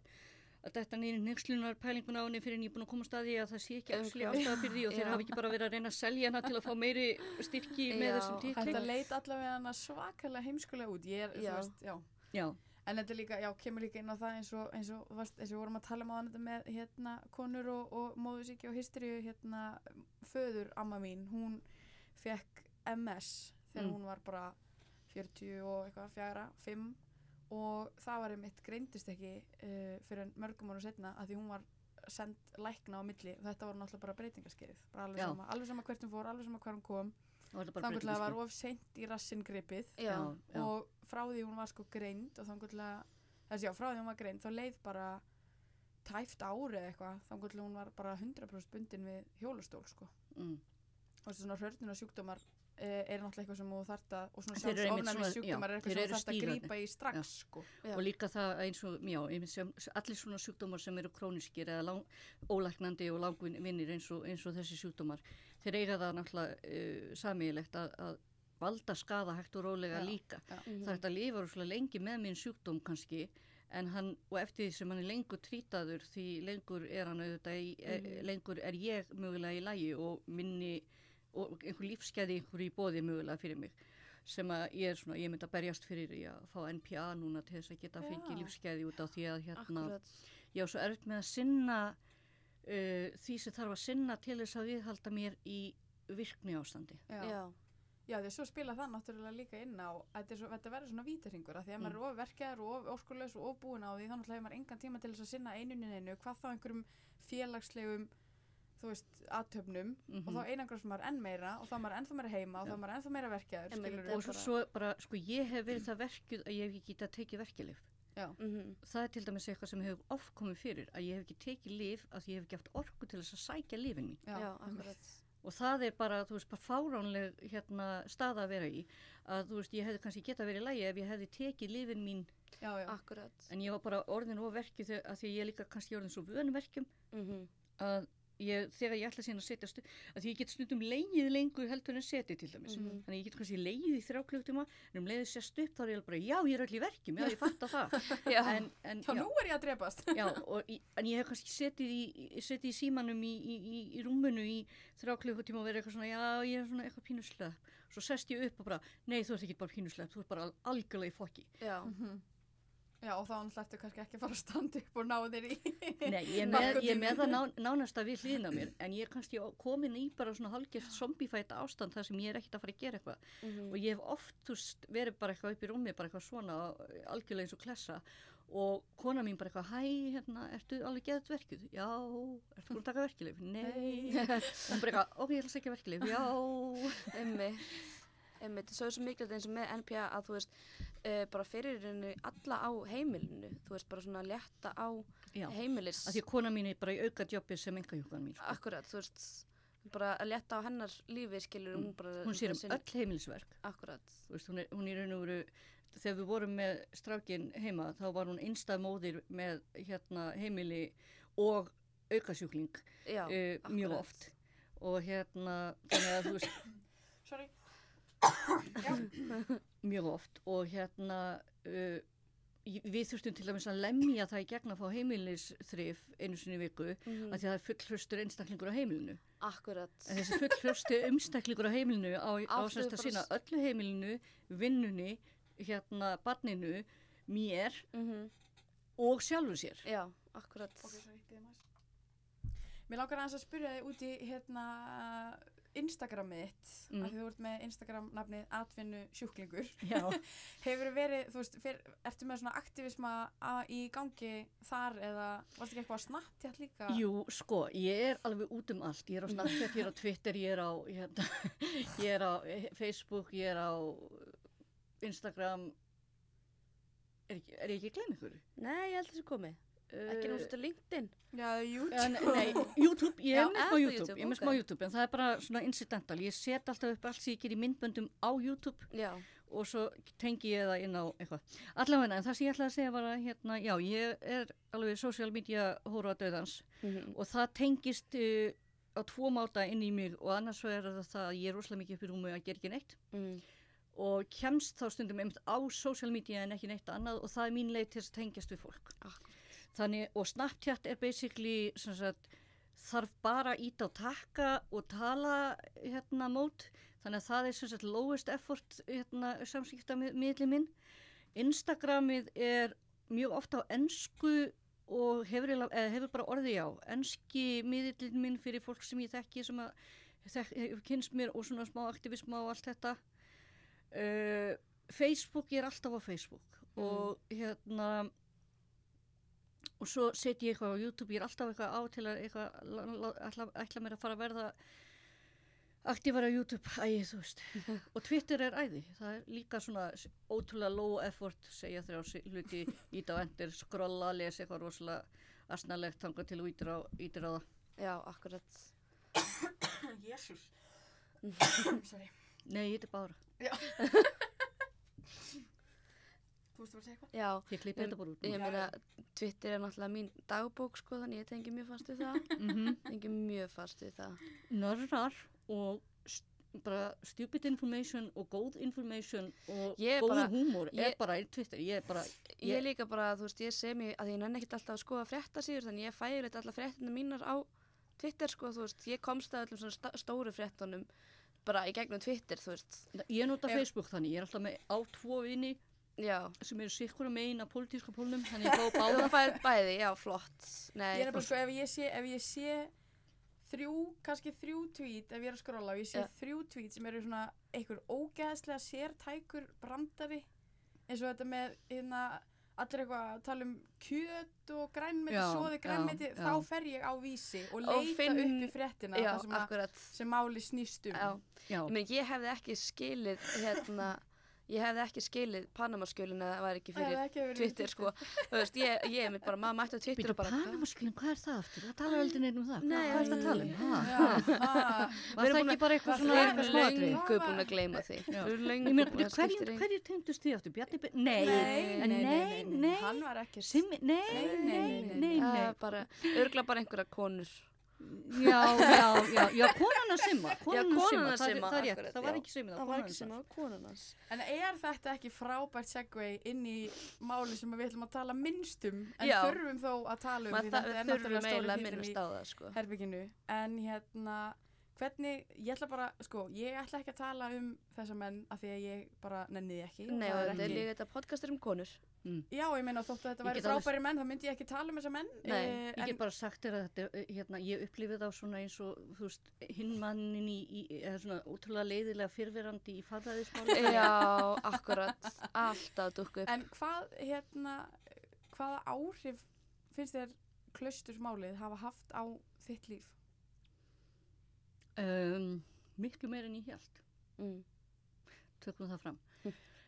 að þetta nýri nexlunar pælinguna á henni fyrir en ég er búin að koma að staði að það sé ekki actually ástæða fyrir því og þeir já. hafa ekki bara verið að reyna að selja hana til að fá meiri styrki með Já, þessum titli. Þetta leit allavega hana svakalega heimskulega út. Ég er, þú Já. veist, já. Já, En þetta er líka, já, kemur líka inn á það eins og, eins og, varst, eins og við vorum að tala um á þetta með, hérna, konur og, og móðusíki og hysteríu, hérna, föður amma mín, hún fekk MS þegar Mm. hún var bara 40 og eitthvað, fjara, 5 og það var einmitt greindist ekki uh, fyrir en mörgum ára setna að því hún var send lækna á milli. Og þetta var náttúrulega bara breytingarskeið, bara alveg sama, alveg sama hvert hún fór, alveg sama hver hún kom, þannig að það var of seint í rassin gripið. Já, já. og frá því hún var sko greind og þannig að þessi já, frá því hún var greind þá leið bara tæft ári eða eitthvað. Þannig að hún var bara 100% bundin við hjólastól sko. Mm. og svona hrörnuna sjúkdómar eh, er náttúrulega eitthvað sem þú þarft að og svona sjálfsofnæmi sjúkdómar er eitthvað sem þú eru þarft að grípa í strax Já. sko já. og líka það eins og, já, einmitt sem, allir svona sjúkdómar sem eru króniskir eða lang, ólæknandi og langvinnir eins, og- eins og þessi sjúkdómar þeir eiga það náttúrulega uh, samílegt að, að valda skada hægt og rólega Já, líka. já. Mhm. Það er þetta að lifa rosalega lengi með minn sjúkdóm kannski en hann, og eftir því sem hann er lengur trítaður því lengur er hann auðvitað í, mm Mhm. lengur er ég mögulega í lægi og minni og einhver lífskeiði einhver í bóði mögulega fyrir mig sem að ég er svona, ég myndi að berjast fyrir að fá NPA núna til þess að geta Já. fengið lífskeiði út á því að hérna, Akkurat. ég á svo erfitt með að sinna uh, því sem þarf að sinna til þess að viðhalda mér í virkni ástandi. Já. Já, Já, því að svo spila það náttúrulega líka inn á þetta, er svo, þetta verður svona vítarhingur að því að maður er of verkjaður og of óskulegs og of búin á því þannig að maður engan tíma til þess að sinna einunni einu hvað þá einhverjum félagslegum þú veist, aðtöfnum Mhm. og þá einangrast maður enn meira og þá maður ennþá meira heima og þá maður ennþá meira verkjaður Þetta er Og svo, svo bara, sko, ég hef verið það verkjuð að ég hef ekki getað tekið verkjalif. Já, mhm, Það er til dæmis eitthvað sem hefur oft komið fyrir að ég hef ekki tekið lif að ég hef ekki haft orku til þess að sækja lifin mín. já, já. Og það er bara, þú veist, bara fáránleg hérna, staða að vera í. Að þú veist, ég hefði kannski getað verið í lægi ef ég hefði tekið lifin mín já, já. En ég var bara orðin og verkjuð þegar- að því að ég líka kannski orðin svo vönverkjum Mhm, að ég, þegar ég ætla síðan að setja stu, að því ég get stundum leigið lengur heldur en setið til dæmis. Mhm. Þannig að ég get kannski leigið í þrjá klukktíma en um leiðið sérst upp þá er ég bara, já, ég er öll í verkjum, já, ég fatt að það. En, en, Já, nú er ég að drepast. já, og, í- en ég hef kannski setið í, setið í símanum í, í, í, rúmunu í þrjá klukkutíma og verið eitthvað svona, já, ég er svona eitthvað pínuslepp. Svo sest ég upp og bara, nei, þú ert ekki bara pínuslepp, þú ert bara al- algjörlega í fokki. já, Mhm. Já, og þá ertu kannski ekki að fara að standa upp og ná þér í. Nei, ég með, ég með það ná, nánasta við hliðina á mér, en ég er kannski komin í bara svona hálfgerst zombifæta ástand þar sem ég er ekkert að fara að gera eitthvað. mhm, Og ég hef oft, þú veist, verið bara eitthvað upp í rúmi, bara eitthvað svona, algjörlega eins og klessa. Og kona mín bara eitthvað, hæ, hérna, ertu alveg geðt verkið? Já, ertu búin að taka verkilif? Nei. Hún bara eitthvað, ok, ég ætla að segja verkilif, já. einmitt. Einmitt, svo er svo mikilvægt eins og með NPA að þú veist, uh, bara fyrir henni alla á heimilinu, þú veist, bara svona létta á Já, heimilis. af því að kona mín er bara í auka jobbi sem enga hjúkan mín. Sko. Akkurat, þú veist, bara að létta á hennar lífi, skilur, hún bara... Mm. Hún sér um sinn- öll heimilisverk. Akkurat, þú veist, hún er, hún er raun og veru þegar við vorum með strákin heima þá var hún einstað móðir með hérna heimili og aukasjúkling já, uh, mjög oft og hérna þannig að þú veist Sorry. Mjög oft og hérna uh, við þurftum til dæmis að lemja það í gegn að fá heimilisþrif einu sinni í viku Mhm, að því að það er fullhraustur einstaklingur á heimilinu. Akkurat, en þessi fullhraustu einstaklingur á heimilinu á, á semst að sína öllu heimilinu vinnunni, hérna barninu, mér mhm, og sjálfu sér. Já, akkurat. Ok, sorry, býðum aðeins. Mér langar aðeins að spyrja þig út í hérna Instagramið þitt, Mm. af því þú ert með Instagram nafnið atvinnu sjúklingur. Já, Hefur verið, þú veist, fyr, ertu með svona aktivisma að, í gangi þar eða varstu ekki eitthvað að snapptjátt líka? jú, sko, ég er alveg út um allt. Ég er á Snapchat, ég er á Twitter, ég er á, hérna, ég er á eh, Facebook, ég er á Instagram. Er, ekki, er ég ekki að glemja ykkur? Nei, ég held þessi komið. Ekki náttúrulega þetta LinkedIn. Já, YouTube. En, nei, YouTube, ég er með smá YouTube, YouTube? ég er með Ok. smá YouTube, en það er bara svona incidental, ég set alltaf upp allt sem ég ger í myndböndum á YouTube Já. og svo tengi ég það inn á eitthvað. Allavega, en það sem ég ætlaði að segja var að, hérna, já, ég er alveg social media hóra döðans Mm og það tengist uh, á tvo máta inn í mig og annars er það það að ég er rosalega mikið upp í rúmi að gera ekki neitt mm. og kemst þá stundum einmitt á social media en ekki neitt annað og það er mín leið til að tengjast við fólk. Akkurat. Þannig, og Snapchat er basically, sagt, þarf bara íta á takka og tala hérna mót, þannig að það er sagt lowest effort hérna samskipta miðli minn. Instagramið er mjög ofta á ennsku og hefur, hefur bara orðið já, ennski miðlinn minn fyrir fólk sem ég þekki sem að þek, kynst mér og svona smá aktivisma og allt þetta. Uh, Facebook, ég er alltaf á Facebook og hérna og svo setjum ég eitthvað á YouTube, ég er alltaf eitthvað á til að eitthvað, la- la- ætla, ætla mér að fara að verða aktífara á YouTube, ægir þú veist og Twitter er æði, það er líka svona ótrúlega low effort segja þrjá si- hluti, íta á endur skrolla, lesa eitthvað rosalega asnalegt þangað til þú ítir á, ítir á það Já, akkurat. Jésús. Sorry. Nei, ég er bara, Þú veist að segja eitthvað? Já, ég klippi þetta bara út ég meina, Twitter er náttúrulega mín dagbók, sko, þannig ég tengi mjög fast við það. Mhm. tengi mjög fast við það. Nörrar og st bara stupid information og góð information og Ég góður bara- húmor er ég- bara í Twitter, ég er bara Ég er líka bara, þú veist, ég sem ég, að ég nenni ekkert alltaf að skoða fréttasíður, þannig ég færi þetta alltaf fréttinu mínar á Twitter, sko, þú veist, ég komst að öllum svona stóru fréttunum bara í gegnum Twitter, þú veist, Ég nota Facebook þannig, ég er alltaf með á tvo vini já. sem eru sikkur megin af pólitíska pólnum, þannig ég fá Þú báða. færð bæði, já, flott. Nei, Ég er bara sko, ef ég sé, ef ég sé þrjú, kannski þrjú tweet, ef ég er að skrolla og ég sé Ja. þrjú tweet sem eru svona einhver ógeðslega sértækur brandari eins og þetta með hérna allir eitthvað að tala um kjöt og grænmeti, Já, já, grænmeti, já. þá fer ég á vísi og Og leita finn- upp í fréttina já, það sem, að, sem máli snýst um. Já, Já, ég meina, ég hefði ekki skilið, hérna, ég hefði ekki skilið Panamaskjölin að það var ekki fyrir ekki Twitter, sko. Þú veist, ég, ég er mitt bara, maður mætti á Twitter Býtu og bara, hvað? Panamaskilin, hvað er það aftur? Það talar aldrei neitt um það. Nei. hvað er það að tala um? Ha? Já, ha. Var það ekki bara eitthvað Við svona eitthvað Við smáatrið? erum löngu búin að gleyma því. Við hverjir, tengdust þið aftur? Bjarni, nei, Nei, nei, nei, nei, Hann var ekki nei, Nei, nei, nei, nei, nei, nei, bara, örgla bara einhverja konur. Já, já, já, já, konuna Simma, konuna konuna Simma, það er- Simma, það er rétt, það var ekki Simmi, Það var ekki konun hans. En er þetta ekki frábært segway inn í máli sem við ætlum að tala minnst um en Já. þurfum þó að tala um því þetta er náttúrulega stóri það, sko. herbygginu en hérna hvernig, ég ætla bara, sko, ég ætla ekki að tala um þessa menn af því að ég bara nenni því ekki Nei, þetta er líka þetta podcast er um konur. Já, ég meina þóttu að þetta væri get alveg- frábæri menn þá myndi ég ekki tala um þessa menn Nei, eh, Ég get bara sagt þér að þetta, er, hérna, ég upplifið þá svona eins og, þú veist, hinn mannin í, í eða svona ótrúlega leiðilega fyrverandi í farðaðismáli. Já, akkurat. Alltaf dukku upp. En hvað, hérna, hvaða áhrif finnst þér klaustursmálið hafa haft á þitt líf? Um, miklu meir en ég held, Mm. tökum það fram.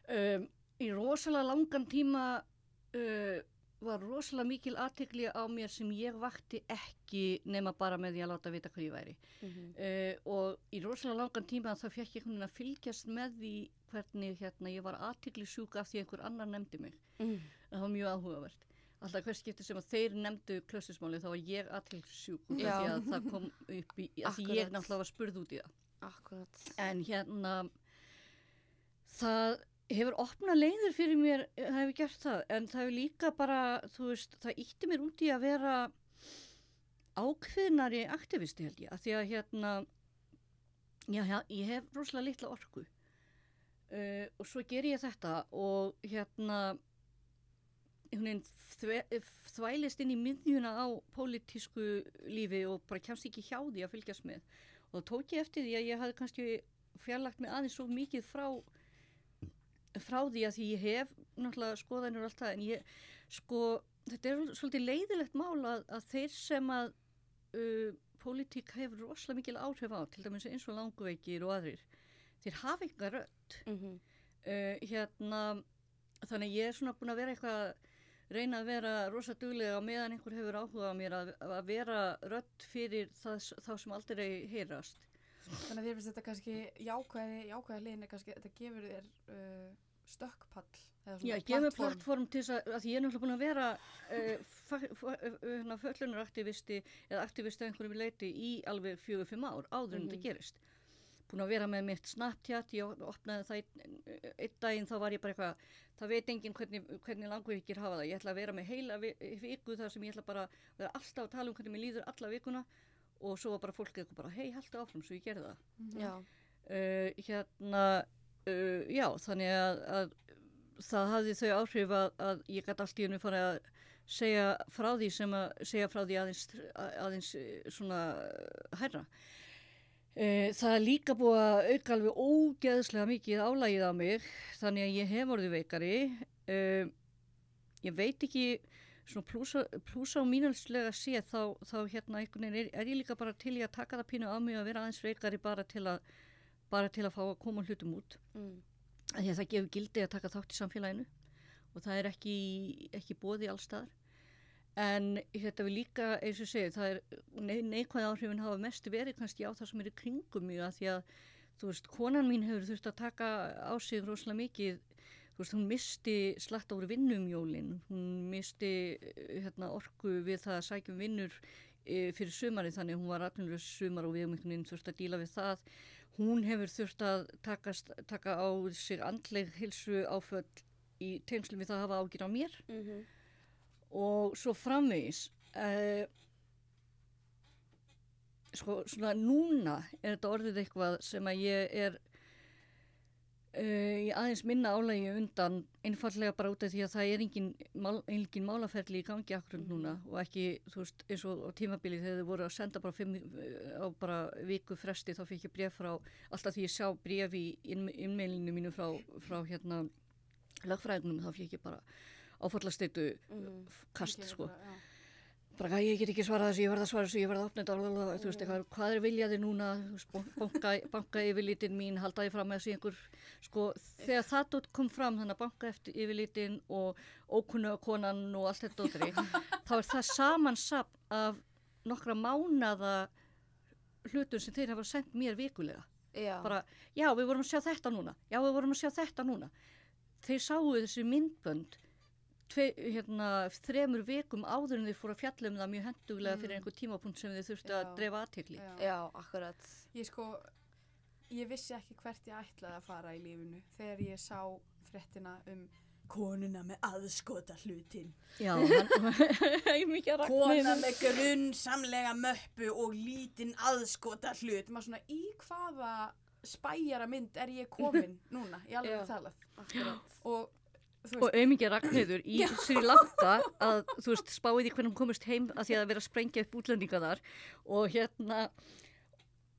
Um, í rosalega langan tíma uh, var rosalega mikil aðtekli á mér sem ég vakti ekki nema bara með því að láta vita hvað ég væri. Mhm. Uh, og í rosalega langan tíma þá fekk ég að fylgjast með því hvernig hérna, ég var aðtekli sjúka af því einhver annar nefndi mig. Mm. Það var mjög áhugavert. Alltaf hvers skipti sem að þeir nefndu klössismáli þá var ég aðtekli sjúk út af Já. því að það kom upp í, því ég náttúrulega var spurð út í það. Akkurat. En hérna, það hefur opnað leiðir fyrir mér, það hefur gert það, en það hefur líka bara, þú veist, það ítti mér út í að vera ákveðnari aktivisti held ég, að því að hérna, já, já, ég hef rosalega litla orku uh, og svo ger ég þetta og hérna, þve- þvælist inn í miðjuna á pólitísku lífi og bara kemst ekki hjá því að fylgjast með. Og þá tók ég eftir því að ég hafði kannski fjarlagt mig aðeins svo mikið frá frá því að því ég hef náttúrulega skoðanir og allt það en ég sko þetta er svolítið leiðilegt mál að, að þeir sem að uh, pólitík hefur rosalega mikil áhrif á til dæmis eins og languveikir og aðrir þeir hafa eitthvað rödd Mm uh, hérna þannig ég er svona búin að vera eitthvað reyna að vera rosa duglega meðan einhver hefur áhuga á mér að, að vera rödd fyrir það, þá sem aldrei heyrast. Þannig að þér finnst þetta kannski jákvæði, jákvæði liðin er kannski, þetta gefur þér uh, stökkpall. Já, gefur plattform til þess að, að ég er náttúrulega búin að vera uh, föllunaraktivisti eða aktivisti af einhverjum leiti í alveg fjögur, fimm ár áður en Mhm. þetta gerist. Búin að vera með mitt Snapchat, ég opnaði það einn, einn daginn, þá var ég bara eitthvað, það veit enginn hvernig, hvernig langveikir hafa það. Ég ætla að vera með heila vi- viku þar sem ég ætla bara að vera alltaf að tala um hvernig mér líður alla vikuna og svo var bara fólk eitthvað bara, hei, haltu áfram, svo ég gerði það. Mhm. Já, Uh, hérna, uh, já, þannig að, að það hafði þau áhrif að, að ég gæti allt í hennu farið að segja frá því sem að segja frá því aðeins, aðeins eh, svona hærra. Uh, það er líka búið að auka alveg ógeðslega mikið álægið á mig þannig að ég hef orðið veikari. Ég veit ekki svona plúsa, plúsa á mínalslega séð þá, þá hérna einhvern veginn er, er ég líka bara til í að taka það pínu á mig að vera aðeins veikari bara til að bara til að fá að koma hlutum út mm. því að það gefur gildi að taka þátt í samfélaginu og það er ekki, ekki bóði allstaðar en þetta við líka eins og segið það er nei, neikvæð áhrifin hafa mest verið kannski á það sem er í kringum mig að því að þú veist, konan mín hefur þurft að taka á sig rosalega mikið veist, hún misti slatt ári vinnum jólin, hún misti eh, hérna, orku við það að sækjum vinnur e, fyrir sumari þannig hún var atvinnur sumar og við um einhvern veginn þurft að díla við það. Hún hefur þurft að takast, taka á sig andleg hilsu áföll í tengslum við það að hafa ágjur á mér. Mm og svo framvegis uh, sko svona núna er þetta orðið eitthvað sem að ég er uh, í aðeins minna álægi undan einfallega bara út af því að það er engin, mál, engin málaferli í gangi akkur núna og ekki þú veist eins og á tímabili þegar þau voru að senda bara fimm, uh, á bara viku fresti þá fikk ég bref frá alltaf því ég sá bref í innmeilinu mínu frá, frá hérna lagfræðinum þá fikk ég bara áfallasteytu Mm. kast Ég sko bara. Bara ég get ekki svarað þessu, ég verða að svara þessu, ég verða að opna þetta þú veist eitthvað, hvað er viljaði núna? Banka, yfirlítin mín halda ég fram með þessu einhver sko, þegar það kom fram þannig að banka eftir yfirlítin og ókunnu konan og allt þetta dótri þá er það samansap af nokkra mánada hlutum sem þeir hafa sendt mér vikulega. Já, bara, já, við vorum að sjá þetta núna já, við vorum að sjá þetta núna. Þeir sáu þessi myndbönd tve, hérna, þremur vikum áður en þeir fóru að fjalla um það mjög henduglega fyrir Mm. einhver tímapunkt sem þeir þurftu Já. að dreifa aðtekli Já. já, akkurat Ég sko, ég vissi ekki hvert ég ætlaði að fara í lífinu þegar ég sá fréttina um konuna með aðskota hlutin. já, ég Kona með grunnsamlega möppu og lítinn aðskota hlut. Maður svona, í hvaða spæjara mynd er ég komin núna, í alveg talað. Og og auðmikið Ragnhildur í Sri Lanka að þú veist spáði því hvernig hún komist heim að því að vera að sprengja upp útlendinga þar og hérna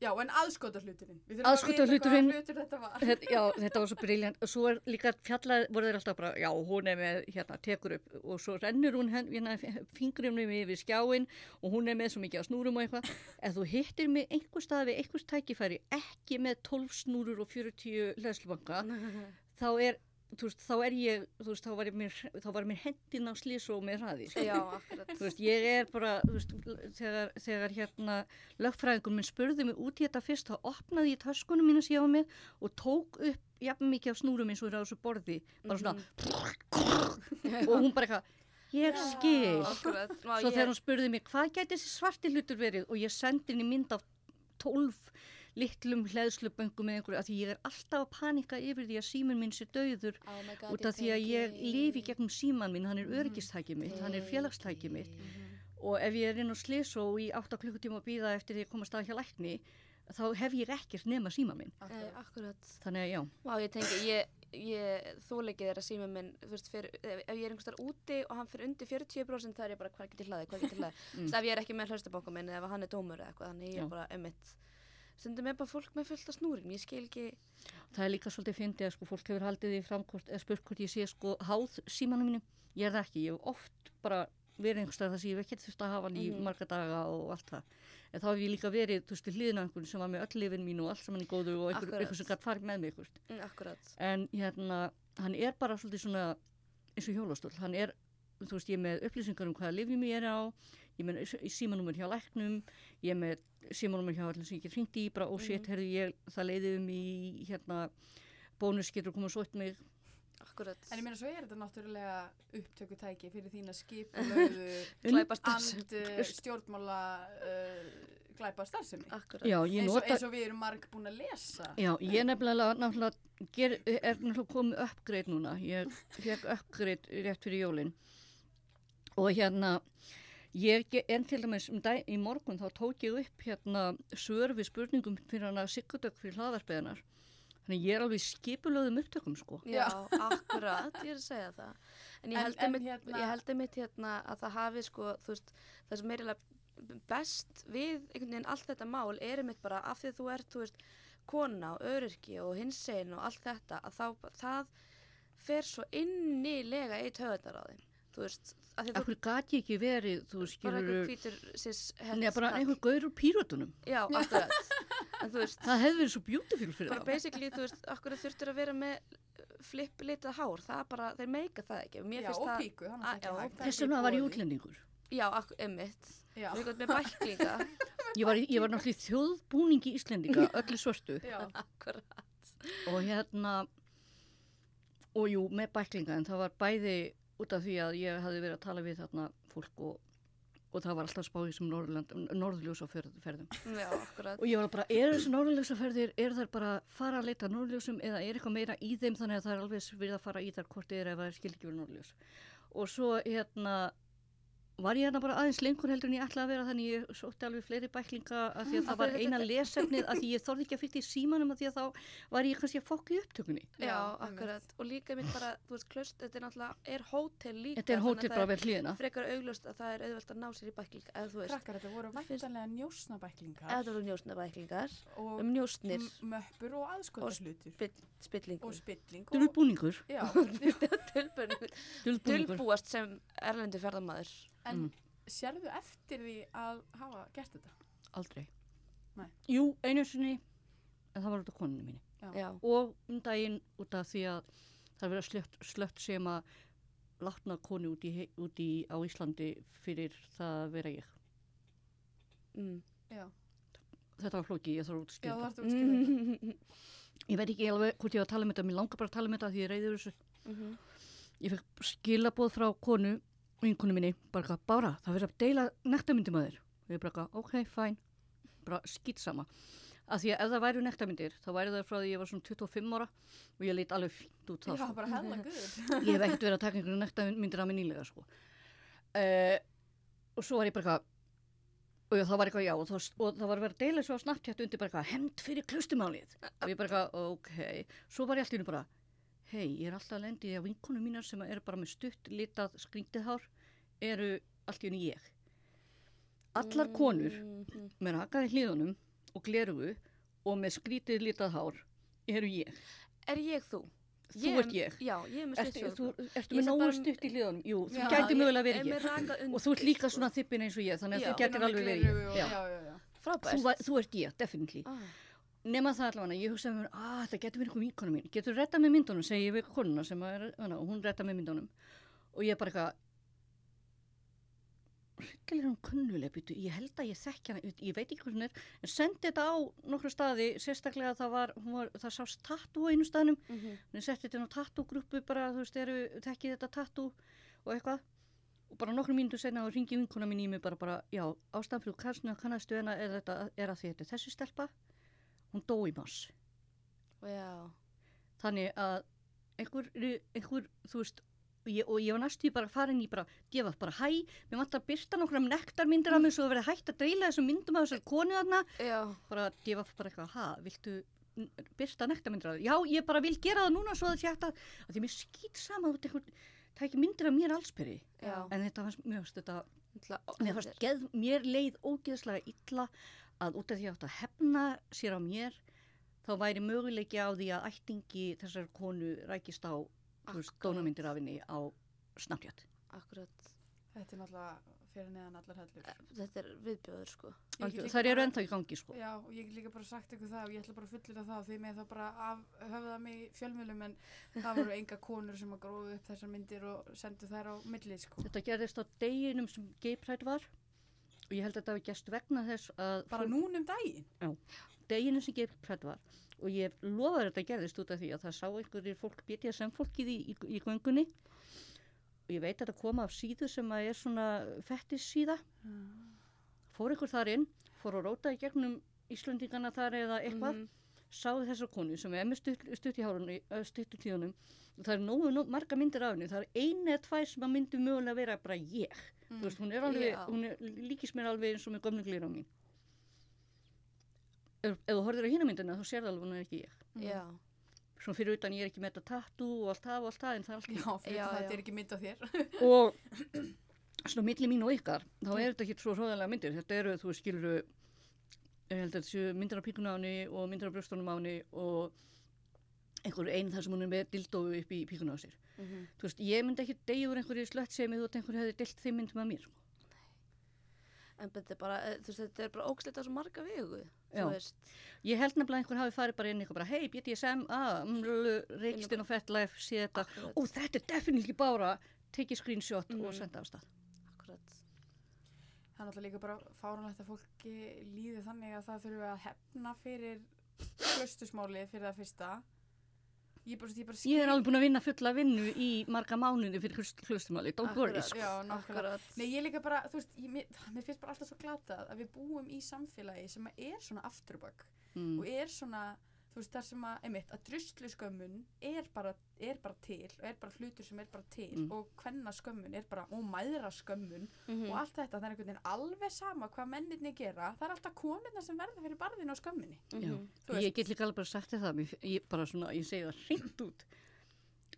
já, en aðskota hluturinn. Við þurfum að Aðskotahluturinn- vita hvaða hlutur þetta var. þetta, já, þetta var svo briljant og svo er líka fjallað, voru þeir alltaf bara já, hún er með, hérna, tekur upp og svo rennur hún hérna, fingrunum yfir skjáin og hún er með svo mikið á snúrum og eitthvað, ef þú hittir mig einhver stað við einhvers tækifæri ekki með 12 snúrur og 40 hlæslubanka, þá er veist, þá er ég, þú veist, þá var ég mér, þá var mér hendin á slís og með hraði. Já, akkurat Þú veist, ég er bara, þú veist, þegar, þegar hérna lögfræðingur minn spurði mig út í þetta fyrst, þá opnaði ég töskunum mína síðan á mig og tók upp jafn mikið af snúrum eins og er á þessu borði, bara svona, og hún bara eitthvað, ég skil. Akkurat Má, Svo þegar hún spurði mig, hvað gæti þessi svarti hlutur verið? Og ég sendi henni mynd af tólf litlum hleðsluböngum með einhverju, að því ég er alltaf að panika yfir því að síminn minn sé dauður Oh God, út af því að ég lifi gegnum síman minn, hann er öryggistæki mitt, hann er félagstæki mitt. Og ef ég er inn á slis og í 8 klukkutíma að býða eftir því að komast að hjá lækni þá hef ég ekkert nema síma minn Nei, akkurat. Þannig að já, Vá, ég tengi, ég, ég þóleikið er að síma minn, þú veist, fyrir, ef ég er einhvers þar úti og hann fyrir undir 40% það er ég bara, hvað getur hlaðið, hvað getur hlaðið Mm. mm. ef ég er ekki með hlaustabóka minn eða ef hann er dómur eða eitthvað, þannig ég Já. er bara emitt stundum er bara fólk með fullt af snúrin ég skil ekki, það er líka svolítið fyndið að sko fólk hefur haldið því fram hvort, eða spurt hvort ég sé sko háð símanum mínu, ég er það ekki, ég hef oft bara verið einhverstað þar sem ég hef ekki þurft að hafa hann í Mhm. marga daga og allt það. En þá hef ég líka verið, þú veist, við hliðina á einhvern sem var með öll lifin mín og allt saman í góðu og einhver, einhver sem gætt farið með mig, mm, en hérna, hann er bara svolítið svona eins og hjólastól, hann er þú veist, ég með upplýsingar um hvaða lifjum ég er á, ég með símanúmer hjá læknum, ég með símanúmer hjá allir sem ég get hringt í, bara, og Mhm. shit, herðu ég, það leiði um í, hérna, bónus getur komað svo eitt mig, Akkurat. En ég meina svo er þetta náttúrulega upptökutæki fyrir þína starfsemi. and stjórnmála uh, glæpa starfsemi. Akkurat. já, ég Eins og, nota, eins og við erum marg búin að lesa. já, ég nefnilega, náttúrulega, ger, er náttúrulega komið uppgreit núna, ég fekk uppgreit rétt fyrir jólin, og hérna, Ég, en til dæmis um dag, í morgun þá tók ég upp hérna svör við spurningum fyrir hana Sigurdök fyrir hlaðvarpiðanar. Þannig ég er alveg skipulöðum upptökum sko. Já, akkurat, ég er að segja það. En ég En- held en einmitt hérna- ég held einmitt hérna að það hafi sko, þú veist, það sem er eiginlega best við einhvern veginn allt þetta mál er einmitt bara af því að þú ert, þú veist, kona og öryrki og hinsegin og allt þetta að þá, það fer svo innilega á þeim. Þú veist, Akkur gat ég ekki verið, þú bara einhver skilur, hvítur sis neða bara einhver gaur úr píratunum. Já, akkurat. Það hefði verið svo beautiful fyrir bara það. basically, þú veist, akkur þurftur að vera með flipplitað hár, það bara, þeir meika það ekki. Já, finnst og það, píku, Þess vegna var ég útlendingur. já, erum með bæklinga. Ég var, ég var náttúrulega þjóðbúningi Íslendinga, öllu svörtu. já, akkurat. Og hérna, og jú, með bæklinga, en það var bæði út af því að ég hafði verið að tala við þarna fólk og, og það var alltaf spáðið sem norðljósaferðum. Og ég var bara, er þessi norðljósaferðir, er þær bara að fara að leita norðljósum eða er eitthvað meira í þeim þannig að það er alveg verið að fara í þar hvort er ef það er skil ekki verið norðljós. Og svo hérna var ég hérna bara aðeins lengur heldur en ég ætlaði að vera þannig ég sótti alveg fleiri bæklinga af því að Af það var að eina þetta- lesefnið af því ég þorði ekki að fyrta í símanum af því að þá var ég kannski að fokka í upptökunni. Já, Já, akkurat. Og líka mitt bara, þú veist, klöst, þetta er náttúrulega, er hótel líka. Þetta er að hótel bara vel hlýðina. Frekar augljóst að það er auðvelt að ná sér í bæklinga, eða þú veist. krakkar, þetta voru væntanlega njósnabæklingar Eða það voru njósna en Mm. sérðu eftir því að hafa gert þetta? Aldrei. Nei. Jú, einu sinni, en það var út af konunni mínu. Já. Og um daginn út af því að það er verið slött, slött sem að látna konu út í, út í á Íslandi fyrir það að vera ég. Mm. Já, Þetta var flóki, ég þarf út að útskýra Mhm. Ég veit ekki alveg hvort ég var að tala um þetta, mér langar bara að tala um þetta því ég reyður þessu. Mhm. Ég fekk skilaboð frá konu, vinkonu minni, bara eitthvað, Bára, það verður að deila nektarmyndum að þér. Og ég bara eitthvað, ok, fæn, bara skýtsama. Af því að ef það væru nektarmyndir, þá væri það frá því ég var svona 25 ára og ég leit alveg fínt út þá. Já, sko. bara hella guð Ég hef ekkert verið að taka einhverju nektarmyndir af mig nýlega, sko. Uh, og svo var ég bara eitthvað, og já, það var eitthvað já, og það, og það var verið að deila svo á Snapchat undir bara eitthvað, hemmt fyrir klustumálið. Og ég bara eitthvað, ok. Svo var ég alltaf bara, hei, ég er alltaf að lendi í að vinkonu mínar sem eru bara með stutt litað skrýntið hár, eru allt í unni ég. Allar konur Mhm. með rakaði hlíðunum og glerugu og með skrítið litað hár eru ég. Er ég þú? Þú ert ég. Já, ég er með Ertu, stutt þú, sjónarhorn. ertu Ég með bara- stutt í hlíðunum? Jú, þú gæti mögulega er verið ég. Og þú ert líka sko. svona þippin eins og ég, þannig að þú með alveg verið ég. Já. Já, já, Frábært. Þú, ert ég, definitely. Ah. Nema það allavega, ég hugsaði mér, að þetta getur verið einhver vinkona mín. Getur rettað með myndunum, segi ég við konuna sem er, hana, og hún rettað með myndunum. Og ég bara eitthvað, hryggilega hún kunnuleg, býtu, ég held að ég þekki hana, ég, veit ekki hvað hún er, en sendi þetta á nokkru staði, sérstaklega það var, hún var það sást tattoo á einu staðnum, Mhm. Þannig setti þetta á tattoo-grúpu bara, þú veist, eru, tekki þetta tattoo og eitthvað. Og bara nokkru mínútur senna og ringi vinkona mín í mig bara, bara já, ástæðan fyrir kannastu hana er, þetta, er að því þetta er þessi stelpa. Hún dó í mars. Já. Þannig að einhver, einhver þú veist, og ég, og ég var næstu bara farin í bara, gefa bara hæ, mér vantar að byrta nokkra nektarmyndir af mig svo að verið hægt að deila þessum myndum af þessar konu þarna. Já. Bara gefa bara eitthvað, ha, viltu byrta nektarmyndir af þér? Já, ég bara vil gera það núna svo að hægt að, því mér skýt sama út einhvern, það ekki myndir af mér allsbyrri. Já. En þetta fannst, mér fannst þetta, mér fannst geð, mér leið ógeðslega illa að út af því að átt að hefna sér á mér, þá væri möguleiki á því að ættingi þessar konu rækist á, dónamyndir af henni á Snapchat. Akkurat. Þetta er náttúrulega fyrir neðan allar hellur. Þetta er viðbjóður sko. Líka Það eru ennþá í gangi sko. Já, og ég get líka bara sagt ykkur það og ég ætla bara að fullira það því með þá bara af höfða mig fjölmjölum en það voru enga konur sem að gróðu upp þessar myndir og sendu þær á milli, sko. Þetta gerðist á deginum sem geiprætt var og ég held að þetta hafi gæst vegna þess að Bara fólk- núna um daginn. sem geiprætt var. Og ég lofa þetta gerðist út af því að það sá einhverjir fólk BDSM fólkið í, í, í göngunni. Og ég veit að þetta kom af síðu sem að er svona fettis síða fór ykkur þar inn, fór að róta í gegnum Íslendingana þar eða eitthvað. Mhm. Sáðu þessar konu sem er með stutt, stutt í hárunni, stutt í tíðunum og það er nógu, nógu marga myndir af henni það er einu eða tvær sem að myndi mögulega vera bara ég, Mm. þú veist, hún er alveg Já. hún er, líkist mér alveg eins og með gömlu glýra á mín ef, ef þú horfir á hína myndina þá sér það alveg hún er ekki ég Mm. Já. svona fyrir utan ég er ekki með þetta tattoo og allt það og allt það en það er allt í Já, fyrir Já, það já. þetta er ekki mynd á þér. og svona milli mín og ykkar þá er þetta ekki svo hróðalega myndir þetta eru, þú skilur ég held að þetta séu myndir af píkun á henni og myndir af brjóstunum á henni og einhver einn þar sem hún er með dildófu upp í píkun á sér Mhm. þú veist, ég myndi ekki degjur einhverju slött sem þú veist einhver hefði dilt þeim myndum að mér sko. En þetta er bara, eh, þú veist, þetta er bara ógslit á svo marga vegu. Ég held nefnilega að einhver hafi farið bara inn eitthvað bara hei, BDSM, ah, reikstinn og fettlife, sé þetta ó, þetta er definitely bara tekið screenshot og Mhm. senda á stað. Það er náttúrulega líka bara fáranlegt að fólki líði þannig að það þurfi að hefna fyrir hlustusmálið fyrir það fyrsta. Ég bara, ég bara Ég er alveg búin að vinna fulla vinnu í marga mánuði fyrir hlustumáli, don't worry. Sko. Nei, ég líka bara, þú veist, ég, mér, mér finnst bara alltaf svo glatað að við búum í samfélagi sem er svona afturbögg Mm. og er svona, þú veist, þar sem að, einmitt, að druslu skömmun er bara, er bara til og er bara hlutur sem er bara til Mm. og hvenna skömmun er bara, og mæðra skömmun Mhm. og allt þetta, það er einhvern veginn alveg sama hvað menninni gera, það er alltaf konurna sem verða fyrir barðinu á skömmunni. Mhm. Þú Ég get líka alveg bara sagt það, mér- ég, bara svona, ég segi það hreint út.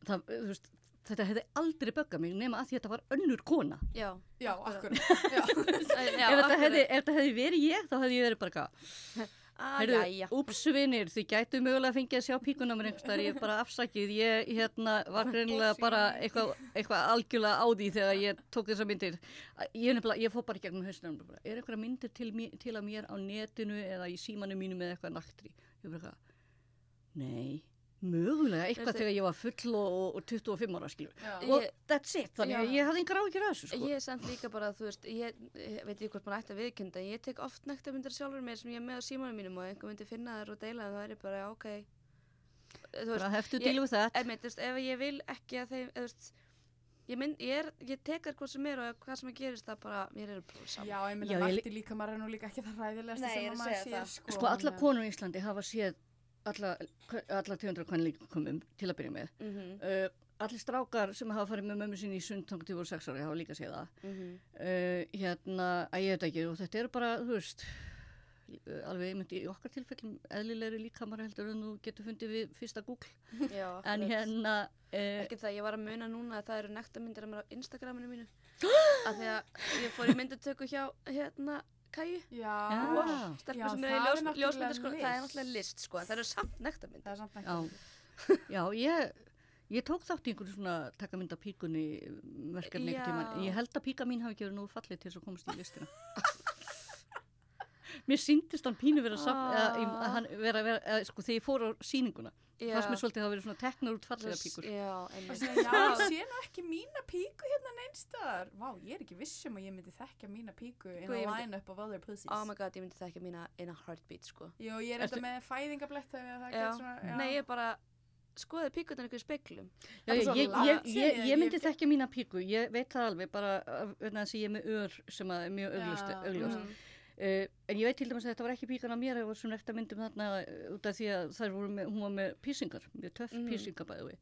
Það, þú veist, þetta hefði aldrei böggað mig nema að því að þetta var önnur kona. Já. Já, Akkurat. akkur. Já. Já, ef, þetta ef þetta hefði verið ég, þá hefði ég verið bara hvað. Ah, Heyrðu, jæja. Úps vinir, þið gætu mögulega að fengið að sjá píkuna mér einhvers þar, ég er bara afsakið, ég hérna var greinilega bara eitthvað eitthva algjörlega á því þegar ég tók þessar myndir. Ég, ég fór bara gegnum bara, er eitthvað myndir til, til að mér á netinu eða í símanum mínum eða eitthvað naktri? Ég bara eitthvað, nei, mögulega eitthvað Veistu- þegar ég var full og, og, og 25 ára skilur. Já. Og Ég- that's it, þannig að ég hafði engar áhyggjur af þessu sko. Ég er samt líka bara, þú veist, ég, ég veit ekki hvort maður ætti að viðkynna, ég tek oft nektarmyndir sjálfur mér sem ég er með á símanum mínum og einhver myndi finna þær og deila þær, það er ég bara, ok. Þú veist, Bara heftu dílu við það. ef ég vil ekki að þeim, þú veist, ég, mynd, ég, er, ég tek þær hvað sem er og hvað sem gerist það bara, mér er bara saman. Já, ég meina, ég nakti líka maður er nú líka ekki það ég sem að að maður það. sko. Sko alla að- konur í Íslandi hafa séð alla, alla tegundra kvannleikumum til að byrja með. Mm Uh, allir strákar sem hafa farið með mömmu sinni í sund þannig til voru sex ári hafa líka séð það. -hmm. Uh, hérna, að ég veit ekki og þetta eru bara, þú veist, uh, alveg einmitt í okkar tilfellum eðlilegri líkamar heldur en þú getur fundið við fyrsta Google. Já, En hérna, uh, Ekki það, ég var að muna núna að það eru nektarmyndir á Instagraminu mínu. að því að ég fór í myndutöku hjá, hérna, Kæju. Já. Stelpur sem í er ljós, náttúrulega ljósmyndir, sko, það er náttúrulega list, sko, það eru samt nektarmyndir. það er samt já, ég, ég tók þátt í einhverju svona taka mynd af píkunni verkefni Já. einhvern tímann. Ég held að píka mín hafi ekki verið nú fallið til þess að komast í listina. Mér síndist hann pínu vera samt, eða, Ah. að hann vera, vera, eða, sko, þegar ég fór á sýninguna. Já. fannst mér svolítið að hafa verið svona teknar út fallega píkur. Já, einmitt. Já, ég sé nú ekki mína píku hérna neinstar. Vá, ég er ekki vissum að ég myndi þekka mína píku in a myndi- line-up of other pussies. Oh my god, ég myndi það ekki mína in a heartbeat, sko. Jú, ég er Ertu- þetta með fæðingablett þegar það Já. getur svona, já. Nei, ég bara, skoði píkurnar ykkur speklum. Já, Það er ég, ég, ég, ég, myndi þekkja mína píku, ég veit það alveg bara þess að ég er með ör sem að er mjög augljóst. Uh, en ég veit til dæmis að þetta var ekki píkan af mér, það var svona eftir myndum þarna uh, út af því að þær voru með, hún var með písingar, mjög töff Mhm. písingar bæði við.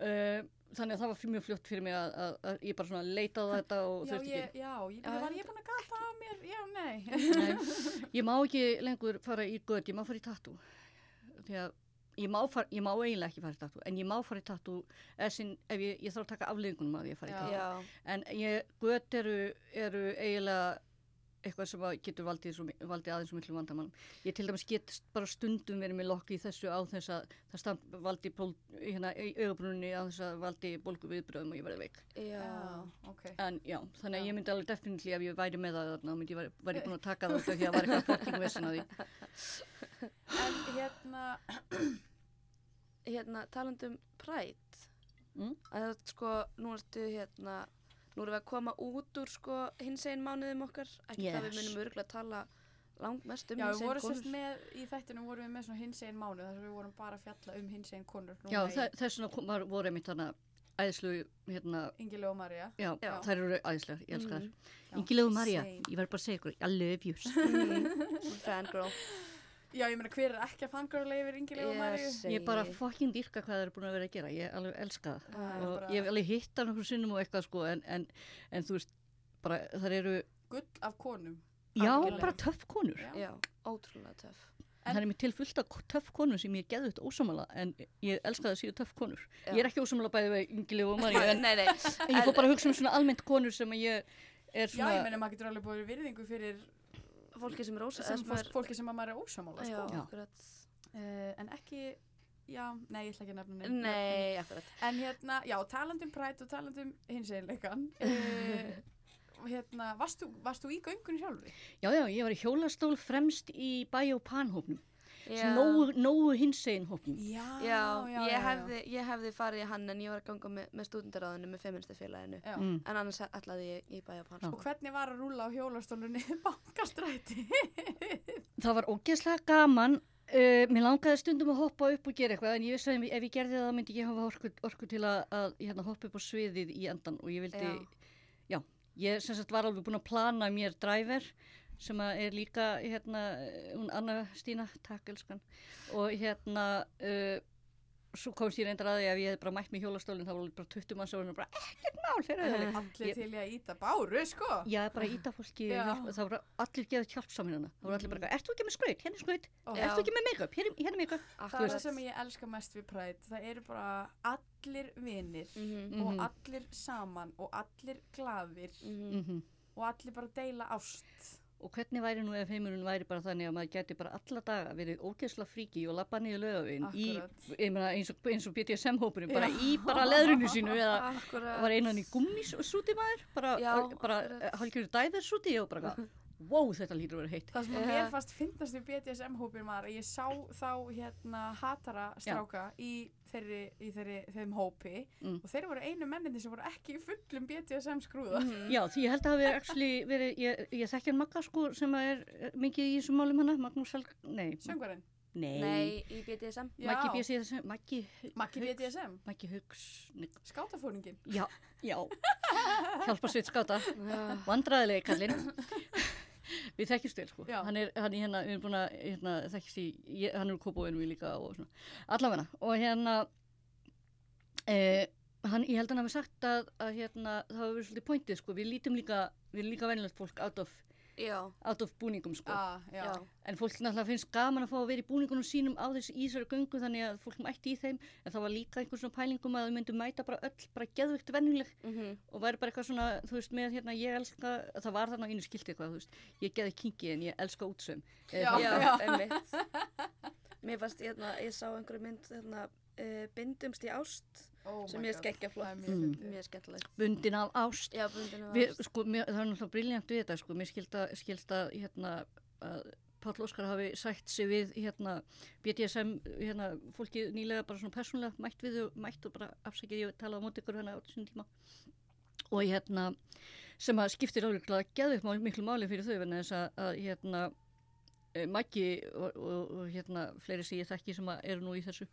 Uh, þannig að það var fyrir mjög fljótt fyrir mig að, að, að ég bara svona leitaði þetta og Já, ég, ekki. já, ég, Já, var ég- búin að gata á mér? Já, nei. Nei, ég má ekki lengur fara í gött, ég má fara í tattoo. Því að ég má, fara, ég má eiginlega ekki fara í tattoo, en ég má fara í tattoo eða sinn, ef ég, ég þarf að taka afleðingunum að ég fara í. Já, En ég, gött eru, eru eiginlega eitthvað sem að getur valdið, valdið aðeins og miklu vandamálum. Ég til dæmis get bara stundum verið með lokk í þessu á þess að það stamp valdi ból, hérna í augabrunni á þess að valdi bólgu viðbröðum og ég verði veik. Já. ok. En já, þannig Já. að ég myndi alveg definitely ef ég væri með það þarna, þá myndi ég væri, væri búin að taka það út af því að það var eitthvað fokking vessin að því. En hérna, Hérna, talandum Pride. Mm. Að sko, nú ertu hérna, nú erum við að koma út úr, sko, hins einn mánuðum okkar. Ekki það við Yes. munum örgulega tala langmest um já, við hinsegin vorum konur. með, í þættinu vorum við með hins einn mánu, þar sem við vorum bara að fjalla um hins einn konur. Já, þe- þess vegna kom- var, voru einmitt þarna æðislu, hérna, Ingileg og Marja. já, Já. þær eru æðislegar, ég elskar þær. Já, Ingilegu Marja, same. ég verð bara að segja ykkur, I love you. Fangirl. Já, ég meina, hver er ekki að fangirla yfir Marju? Yes. Ég bara Segi. fokkin dýrka hvað það eru búin að vera að gera, ég alveg elska það. Er Og bara ég hef alveg hitt hann okkur sinnum og eitthvað sko, en, en, en þú veist, bara þær eru, gull af konum. já, Algjörlega. bara töff konur. Já. Já, ótrúlega töff. En- Það er mér til fullt af töff konur sem ég geði þetta ósamala, en ég elska það að séu töff konur. Já. Ég er ekki ósamala bæði við Ingilegu og Marja, en, nei, nei. en ég fór bara að hugsa um svona almennt konur sem að ég er Já, svona... ég meina, maður getur alveg búið virðingu fyrir Fólki sem er ósa. sem fólk, fólki sem að maður er ósamála, sko. Uh, en ekki, já, nei, ég ætla ekki að nefna neinn. Nei, akkurat. En hérna, já, talandum prætt og talandum hins einleikan. Uh, hérna, varst þú, í göngunni sjálfur? Já, já, ég var í hjólastól fremst í bæ og panhópnum, Já. nógu, nógu hinsegin hópnum. Já, Já, ég, hefði, ég hefði farið í hann en ég var að ganga með, með stúdendaráðinu með feministafélaginu. Já. Mm. En annars ætlaði ég í bæja pann. Já. Og hvernig var að rúla á hjólastólunni bankastræti? Það var ógeðslega gaman. Uh, mér langaði stundum að hoppa upp og gera eitthvað en ég vissi að ef ég gerði það myndi ég hafa orku, orku til að, að hérna, hoppa upp á sviðið í endan og ég vildi, Já. ég sem sagt var alveg búin að plana mér driver sem er líka hérna, hún Anna Stína, takk elskan og hérna uh, svo komst ég reyndar að því að ég hef bara mætt með hjólastólinn þá var alveg bara 20 manns og hún bara ekkert mál fyrir það Allir Ég- til í að íta báru, sko. Já, bara íta fólki, Já. hjálpa, það voru allir gefið hjálpsaminn hana. Það voru allir bara, ert þú ekki með skraut? Hérna er skraut. Ó, Já. Ert þú ekki með make-up? Hérna hérna er make-up. Það er það sem ég elska mest við prætt. Það eru bara allir vinir Mhm. og Mhm. allir saman og allir glaðir. Mm og allir bara deila ást. Og hvernig væri nú ef heimurinn væri bara þannig að maður gæti bara alla daga verið ógeðsla fríki og lappa niður lögavinn eins og, og BDSM-hópurinn, bara í bara leðrunu sínu eða var einan í gummisúti maður, bara, Já, bara akkurat. hálfgjörðu dæversúti og bara, wow, þetta lítur að vera heitt. Það sem að Já. mér fast finnast við BDSM-hópin var að ég sá þá hérna hatara stráka í, þeirri, í þeirri, þeim hópi Mm. og þeir voru einu menninni sem voru ekki í fullum BDSM skrúða. Mhm. Já, því ég held að það hafi actually verið, ég, ég þekki hann Magga sko sem er eh, mikið í þessum málum hana, Magnús Helg, nei, Söngvarinn. nei, Nei, í BDSM. Já. Maggi BSI, Maggi, Maggi BDSM. Maggi Haugs, Skátafóringin. já, já, hjálpa sveit skáta, Já. vandræðilegi kallinn, við þekkjumst vel sko, hann er, hann er hérna, við erum búin að hérna, þekkjast í, ég, hann er úr kópóinu við líka og svona, allavega, og hérna, eh, hann, ég held að hann hafi sagt að, að hérna, það hafi verið svolítið pointið sko, við lítum líka, við líka venilegt fólk out of, Out of búningum sko. Ah, já. Já. En fólk náttúrulega finnst gaman að fá að vera í búningunum sínum á þessu ísara göngu þannig að fólk mætti í þeim en það var líka einhver svona pælingum að þau myndu mæta bara öll, bara geðvikt vennileg Mhm. og væri bara eitthvað svona, þú veist, með hérna ég elska, það var þarna á einu skilti eitthvað, þú veist, ég geði kinki en ég elska útsöm. Já. Já, einmitt. Mér fannst, hérna, ég sá einhverju mynd, hérna, uh, bindumst í ást, Oh sem ég er flott. mjög Mm. Mjög skemmtilegt. Bundin af ást. Já, bundin Við, ást. sko, mér, það er náttúrulega briljant við þetta, sko, mér skilsta, skilsta, hérna, að Páll Óskar hafi sætt sig við, hérna, BDSM, hérna, fólki nýlega bara svona persónulega mætt við og mætt og bara afsakið ég tala á móti ykkur hérna á þessum tíma. Og hérna, sem að skiptir upp máli, miklu máli fyrir þau, en þess að, að hérna, eh, Maggi og, og, og hérna, fleiri sem ég þekki sem að eru nú í þessu,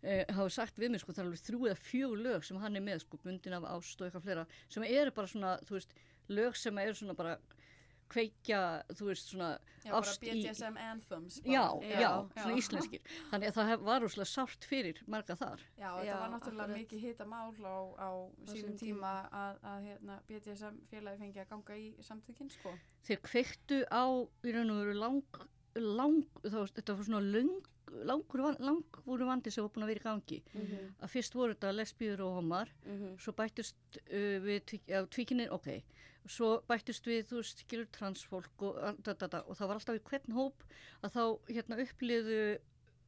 Uh, hafa sagt við mig sko það er alveg þrjú eða fjögur lög sem hann er með sko bundin af ást og eitthvað fleira sem eru bara svona þú veist lög sem eru svona bara kveikja þú veist svona Já, bara ást í BDSM anthems. já, bara. já, Já. svona íslenskir þannig að það hef, var úrslega sárt fyrir marga þar Já, þetta Já, var náttúrulega akkurat. mikið hita mál á, á sínum sínum tíma að, að hérna, BDSM félagi fengi að ganga í samtökinn, sko. þeir kveiktu á í raun og veru lang, lang þá, þetta var svona lang, langur, langur vandi sem var búin að vera í gangi Mhm. að fyrst voru þetta lesbíður og homar Mhm. svo bættust uh, við tvíkinir, ok svo bættist við, þú veist, skilur transfólk og, da, da, da, og það var alltaf í hvern hóp að þá hérna uppliðu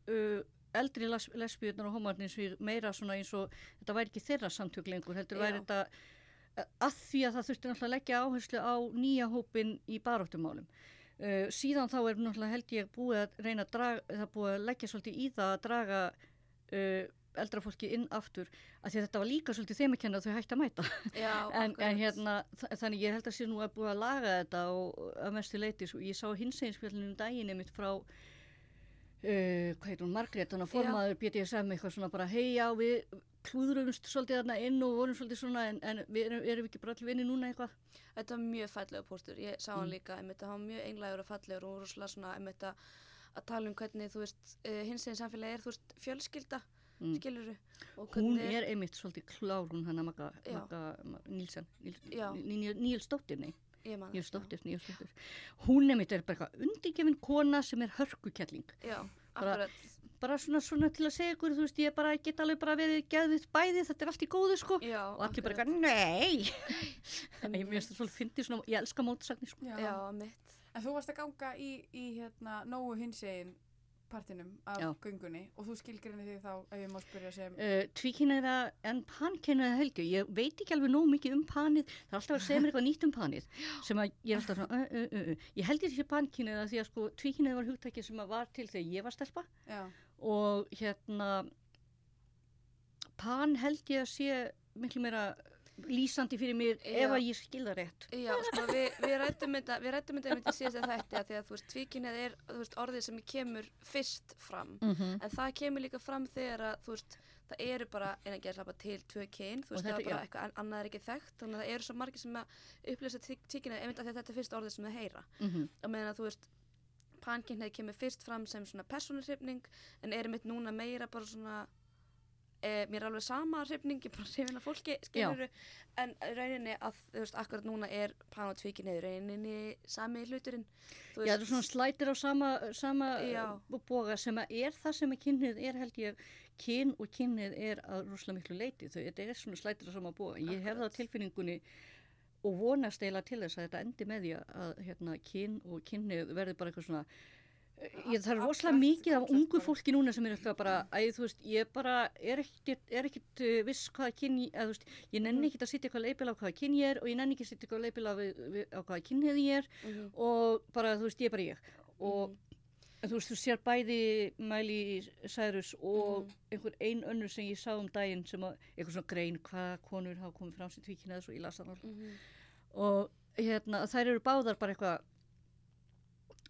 uh, eldri les, lesbíunar og homarnins við meira svona eins og þetta væri ekki þeirra samtök lengur, heldur Já. væri þetta uh, að því að það þurfti náttúrulega að leggja áherslu á nýja hópin í baráttumálum. Uh, síðan þá er náttúrulega held ég búið að reyna að draga, það búið að leggja svolítið í það að draga uh, eldra fólki inn aftur, að því að þetta var líka svolítið þeim að kenna að þau hætti að mæta. Já, en, en hérna, þa- þannig ég held að sé nú að búið að laga þetta og að mestu leiti svo ég sá hinseginspjallinu um daginn einmitt frá uh, hvað hún, Margrét hann að formaður BDSM eitthvað svona bara hei já við klúðrumst svolítið þarna inn og vorum svolítið svona en, en við erum, erum ekki bara allir vinni núna eitthvað Þetta var mjög fallega póstur, ég sá hann Mm. líka, einmitt, hann var mjög einlægur og fallegur og rosalega svona, einmitt, að, að tala um hvernig, þú veist, uh, hins veginn samfélagi er, þú veist, fjölskylda, mm. skiluru, hún er einmitt svolítið klár hún hann að Magga, Já. Magga Ma- Nílsen Níls, Já. Níls Dóttir, nei ég man Níls það, Dóttir, Níls Dóttir hún einmitt er bara eitthvað undirgefin kona sem er hörkukelling Já, akkurat, bara svona, svona til að segja ykkur, þú veist, ég bara get alveg bara verið geðvitt bæði, þetta er allt í góðu, sko. já, Og allir bara eitthvað, nei! ég mér finnst það svolítið fyndið svona, ég elska mótsagnir, sko. Já. Já, mitt, En þú varst að ganga í, í hérna, nógu hinsegin partinum af Já. göngunni og þú skilgrinni því þá ef ég má spyrja sem Uh, Tvíkynniða en pankenniða helgi, ég veit ekki alveg nóg mikið um panið, það er alltaf að segja mér eitthvað nýtt um panið, sem að ég er alltaf svona, uh, uh, uh, uh. ég held ég þessi pankenniða því að sko, tvíkynniða var hugtækið sem að var til þegar ég var stelpa Já, og hérna, pan held ég að sé miklu meira lýsandi fyrir mér Já. ef að ég skilða rétt. já, sko, við, við rættum þetta, við rættum þetta einmitt í síðasta þætti að því að, þú veist, tvíkinnið er, þú veist, orðið sem kemur fyrst fram, Mm -hmm. en það kemur líka fram þegar að, þú veist, það eru bara innan gerðslapa til tvö kyn, þú veist, þetta- það er bara já. eitthvað an- annað er ekki þekkt, þannig að það eru svo margir sem að upplýsa tvíkinnið einmitt að þetta er fyrst orðið sem þau heyra. Mm og meðan að þú veist pankynneið kemur fyrst fram sem svona persónuhrifning en er mitt núna meira bara svona e, mér er alveg sama hrifning, ég er bara hrifin af fólki skiluru, en rauninni að þú veist, akkurat núna er pan og tvíkynneið í rauninni sami hluturinn þú Já, er svona slætir á sama, sama uh, boga sem að er það sem að kynnið er held ég, kyn og kynnið er að rúslega miklu leiti, þau, þetta er svona slætir á sama boga. Ég hef það á tilfinningunni og vonast eiginlega til þess að þetta endi með því að hérna, kyn og kynnið verði bara eitthvað svona Ég, það er rosalega mikið af ungu fólki núna sem er alltaf bara, æ, þú veist, ég bara er ekkert, er ekkert uh, viss hvaða kyn, þú veist, ég nenni Mhm. ekkert að sitja eitthvað leipil á hvaða kyn ég er og ég nenni ekki að sitja eitthvað leipil á, á hvaða kynið ég er Mhm, og bara, þú veist, ég er bara ég. Og mhm. þú veist, þú sér bæði Miley Cyrus og Mhm. einhver ein önnur sem ég sá um daginn sem að, eitthvað svona grein, hvaða konur hafa komið fram sem tvíkina þessu, ég las það náttúrulega Mhm. og hérna, þær eru báðar bara eitthvað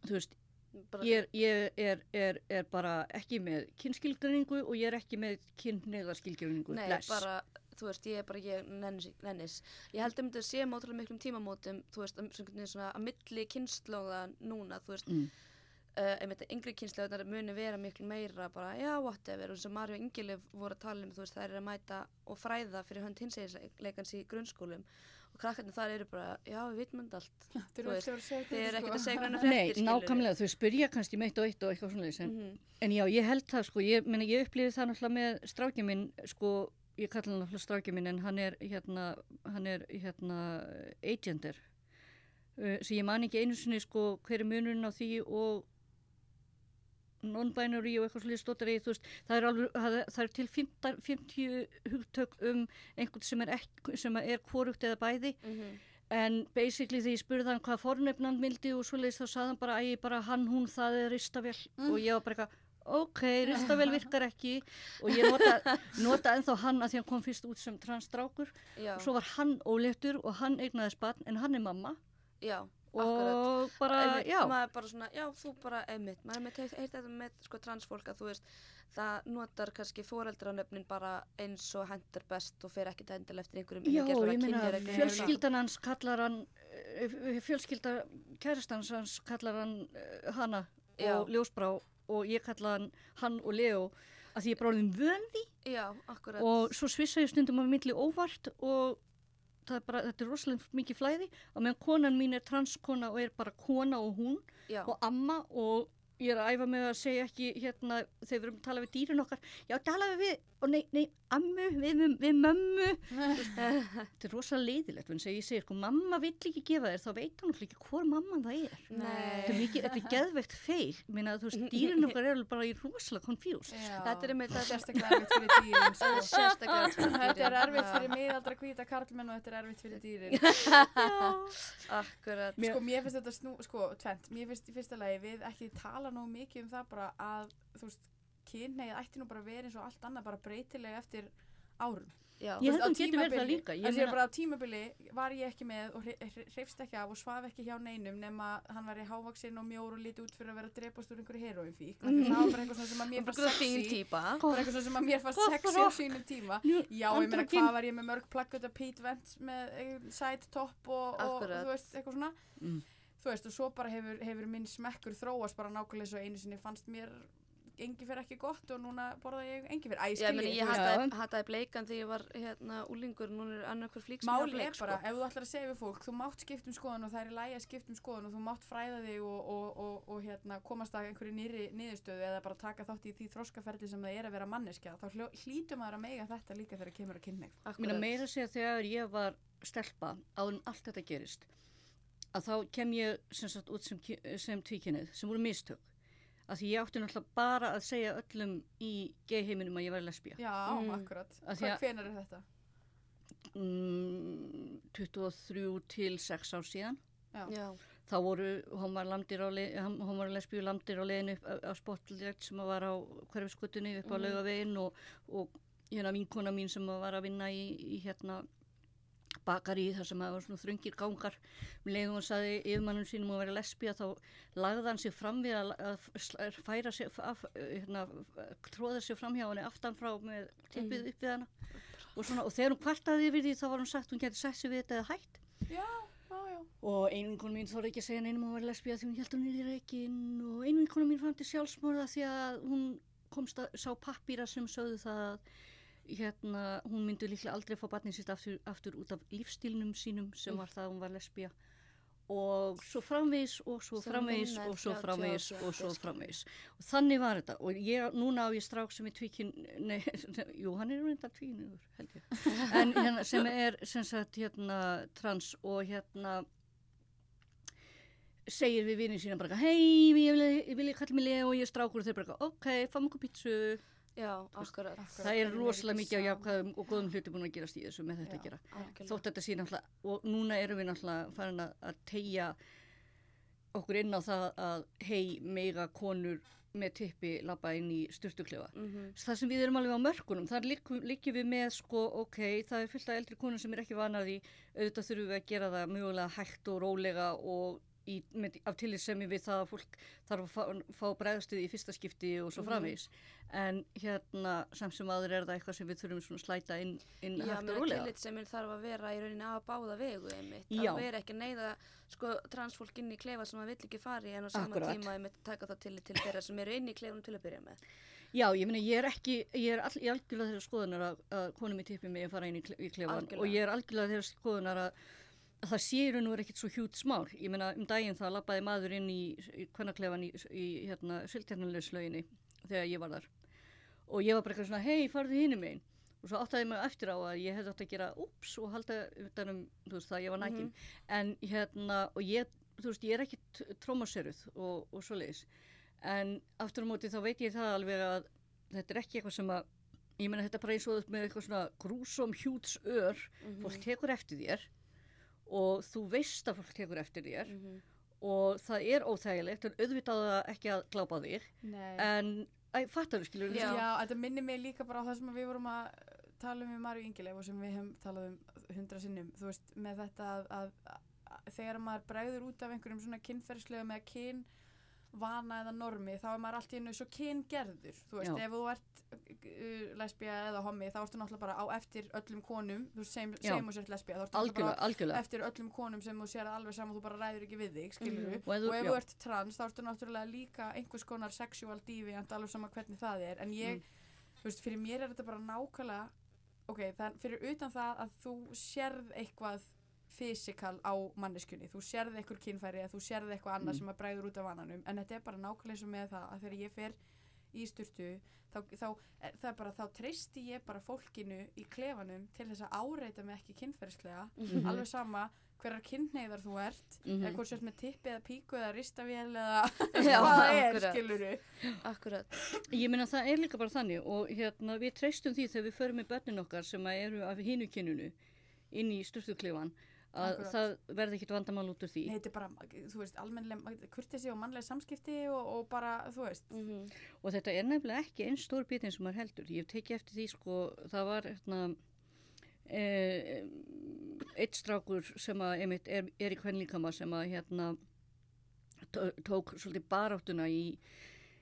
þú veist, Bara- ég er, ég er, er, er bara ekki með kynskilgrinningu og ég er ekki með kynneðaskilgrinningu Nei, bara, þú veist, ég er bara, ég nennis, nennis. Ég held um þetta sé mótrúlega miklum tímamótum, þú veist, um, svona að milli kynnslóða núna, þú veist, Mm. Uh, einmitt yngri kynnslóðnar muni vera miklu meira bara, já, whatever, og eins og Mari og Ingilif voru að tala um, þú veist, þær eru að mæta og fræða fyrir hönd hinseginsleikans í grunnskólum. Og krakkarnir þar eru bara, já, við vitum þetta allt. Þau Þú eru veist, ekki að segja Þið eru ekkert að segja hvernig Nei, nákvæmlega, þau spyrja kannski meitt og eitt og eitthvað svona en, Mm en já, ég held það sko, ég, ég upplifið það náttúrulega með strákið minn, sko, ég kalla hann náttúrulega strákið minn en hann er hérna, hann er hérna agender. Uh, sem ég man ekki einu sinni sko hver er munurinn á því og non-binary og eitthvað þú veist, það er alveg, það, er- til 50, 50 hugtök um einhvern sem er, ekki, sem er kvorugt eða bæði -hmm. En basically þegar ég spurði hann hvað fornefnan mildi og svoleiðis þá sagði hann bara bara hann, hún, það er ristavél Mm. og ég var bara eitthvað, ok, ristavél virkar ekki og ég nota, nota ennþá hann að því hann kom fyrst út sem transstrákur og svo var hann óléttur og hann eignaðist barn en hann er mamma já. Og bara, Einmitt, já, maður er bara svona, já, þú bara, einmitt, maður er með heilt heit þetta með sko transfólk að þú veist, það notar kannski foreldranöfnin bara eins og hendur best og fer ekkert endil eftir einhverjum já, ég meina fjölskyldan hans kallar hann, eh, fjölskylda kærastans hans kallar hann eh, hana Já. og ljósbrá og ég kalla hann hann og Leo að því ég er bara orðin vön því eitthvað. Já, akkurat. og svo svissa ég stundum á milli óvart og er bara, þetta er rosalega mikið flæði. Og meðan konan mín er transkona og er bara kona og hún já, og amma og ég er að æfa mig að segja ekki hérna þegar við erum að tala við dýrin okkar já talaðu við, og nei, nei, ammu við, við, við mömmu. Þetta er rosalega leiðilegt en þegar ég segir sko mamma vill ekki gefa þér þá veit hann ekki hvor mamman það er. Þetta er, mikið, þetta er geðveikt feil. Minna þú veist dýrin okkar eru bara í rosalega confused. Já. Þetta er það sem- sérstaklega erfitt fyrir dýrin sko. Þetta er erfitt fyrir miðaldra hvíta karlmenn og þetta er erfitt fyrir dýrin. Akkurat. Sko mér finnst þetta snú, sko, tvent Mér finnst í fyrsta lagi við ekki tala nóg mikið um það bara að, þú veist, kynneið ætti nú bara vera eins og allt annað bara breytilega eftir árum Já. Ég held að hún getur verið það líka. Ég Ég meina- bara á tímabili var ég ekki með og hreifst ekki af og svaf ekki hjá neinum nema hann var í hávaksinn og mjór og lítið út fyrir að vera að drepast úr einhverju heroinfík mm. það var bara eitthvað sem að mér fannst sexy típa. bara eitthvað sem að mér fannst sexy á sínum tíma já, ég meina hvað var ég með mörg plaggut af Pete Wentz með eh, side top og, og þú veist, eitthvað svona Mm. þú veist, og svo bara hefur, hefur minn smekkur þróast bara nákvæmlega svo einu sinni fannst mér engi fyrir ekki gott og núna borða ég engi fyrir, æ, Já, skilji meni, ég veist. hataði, hataði bleikan þegar ég var hérna úlingur, núna er annar hver flík sem Máli bleik, er bara, ef þú ætlar að segja við fólk, þú mátt skipta um skoðun og það er í lægi að skipta um skoðun og þú mátt fræða þig og, og, og, og hérna, komast að einhverju nýri niðurstöðu eða bara taka þátt í því þroskaferli sem það er að vera manneskja, þá maður að meiga þetta líka þegar kemur að. Mína meira að segja þegar ég var stelpa áður en allt þetta gerist að þá kem ég sem sagt út sem, ki- sem tvíkinnið sem voru mistök að því ég átti náttúrulega bara að segja öllum í gay-heiminum að ég væri lesbía Já, Mm. akkurat. Hvað, að- hvenar er þetta? mm, 23 til 6 ár síðan Já, þá voru homarlamdir á leið, homar lesbíu lamdir á leiðinu upp á, á spotlight sem að var á hverfiskutunni upp á Mhm. laugavegin og, og hérna vinkona mín sem að var að vinna í, í hérna bakari þar sem að það var svona þröngir gangar. Með leiðum og saði yfirmannum sínum að vera lesbía þá lagði hann sig fram við að, að færa sig af, hérna, tróða sig fram hjá henni aftan frá með tippið upp við hana. Og, svona, og þegar hún kvartaði yfir því þá var hún sagt hún geti sett sig við þetta eða hætt. Já, já, já. og einu vinkonu mín þorði ekki að segja neinum að hún var lesbía því hún held hún er í reikin og einu vinkonu mín fann til sjálfsmorða því að hún komst að sá pappýra sem sögðu það að hérna, hún myndi líklega aldrei fá barnið sitt aftur, aftur út af lífstílnum sínum sem var það að hún var lesbía. Og svo framvegis og svo framvegis og svo 30 ár framvegis og svo skilur. framvegis. Og þannig var þetta. Og ég, núna á ég strák sem er tvíkin nei, jú, hann er reyndar tvíkinur held ég. En hérna, sem er sem sagt hérna trans og hérna segir við vinið sína bara hei, ég vil, ég vil kalla mig Leo og ég er strákur. Og þeir bara ok, fáum okkur pítsu já, akkurat. það er rosalega mikið á jákvæðum og góðum hluti búin að gerast í þessu með þetta Já. að gera Algjörlega. þótt þetta sé náttúrulega og núna erum við náttúrulega farin að, að tegja okkur inn á það að hei meiga konur með tippi labba inn í styrtuklefa Mhm. það sem við erum alveg á mörkunum þar liggjum liggjum við með sko ok, það er fullt af eldri konur sem er ekki vanaði auðvitað þurfum við að gera það mögulega hægt og rólega og í, með, af tillitsemi við það að fólk þarf að fá, fá bregðstuði í fyrsta skipti og svo Mhm. framvegis en hérna samt sem aður er það eitthvað sem við þurfum svona slæta inn, inn Já, hægt og rólega tillit sem þarf að vera í rauninni að báða vegu einmitt. Já. Að vera ekki neyða sko, transfólk inn í klefa sem það vill ekki fara í en á sama Akkurat. tíma einmitt taka það tillit til þeirra sem eru inn í klefunum til að byrja með. Já, ég meina, ég er ekki, ég er all, ég algjörlega þeirra skoðunar að, að konum í tippi mig að fara inn í, kle- í klefan Algjörlega. og ég er algjörlega þeirra skoðunar að það sé í raun og er ekkit svo hjút smál. Ég meina, um daginn það labbaði maður inn í, kvennaklefan í, í hérna, syltjarnalöslauginni þegar ég var þar og ég var bara eitthvað svona, hei, farðu hinum megin og svo áttaði mig eftir á að ég hefði átt að gera ups og halda utanum, þú veist, það ég var nækin Mhm. en hérna, og ég, þú veist, ég er ekki trómaseruð og, og svoleiðis en aftur á móti þá veit ég það alveg að þetta er ekki eitthvað sem að ég meina þetta bara eins og með eitthvað svona grúsom hjúts ör Mhm. fólk tekur eftir þér og þú veist að fólk tekur eftir þér Mhm. og það er óþægilegt en auðvitað ekki að glápa á þig Nei. en, æ, fattar þú skilur Já. Já, þetta minnir mig líka bara á það sem við vorum að tala um við Marju Ingileif og sem við hefum talað um hundra sinnum, þú veist, með þetta að, að, að þegar maður bregður út af einhverjum svona kynferðslega með kyn vana eða normi, þá er maður allt í einu svo kyngerður, þú veist, Já. ef þú ert uh, lesbía eða homi, þá ertu náttúrulega bara á eftir öllum konum, þú Já. segjum og sért lesbía, þá ertu algjörlega, bara algjörlega eftir öllum konum sem þú sér alveg saman, þú bara ræður ekki við þig, skilur Mhm. og ef og þú, ef já, þú ert trans þá ertu náttúrulega líka einhvers konar sexual deviant alveg sama hvernig það er en ég, Mm. þú veist, fyrir mér er þetta bara nákvæmlega ok, það, fyrir utan það að þú sérð eitthvað fysikal á manneskunni þú sérði eitthvað kynfæri eða þú sérði eitthvað annað Mm. sem að bræður út af vannanum en þetta er bara nákvæmlega eins og með það að þegar ég fer í sturtu þá, þá, er bara, þá treysti ég bara fólkinu í klefanum til þess að áreita mig ekki kynfærislega Mhm. alveg sama hverjar kynneigðar þú ert Mhm. eða hvort sért með tippi eða píku eða ristavél eða hvað er skiluru Akkurat. Ég meina það er líka bara þannig og hérna við treystum því þegar við förum með börnin okkar sem eru af hinu kynunu inn í sturtuklefan að Akkurat. það verði ekkit vandamál út úr því. Nei, þetta er bara, þú veist, almennileg kurtesi og mannlega samskipti og, og bara, þú veist Mm Og þetta er nefnilega ekki einn stór bit eins og maður heldur. Ég hef tekið eftir því sko, það var hérna, e, eitt strákur sem að einmitt er, er í kvenlíkama sem að hérna tó- tók svolítið baráttuna í,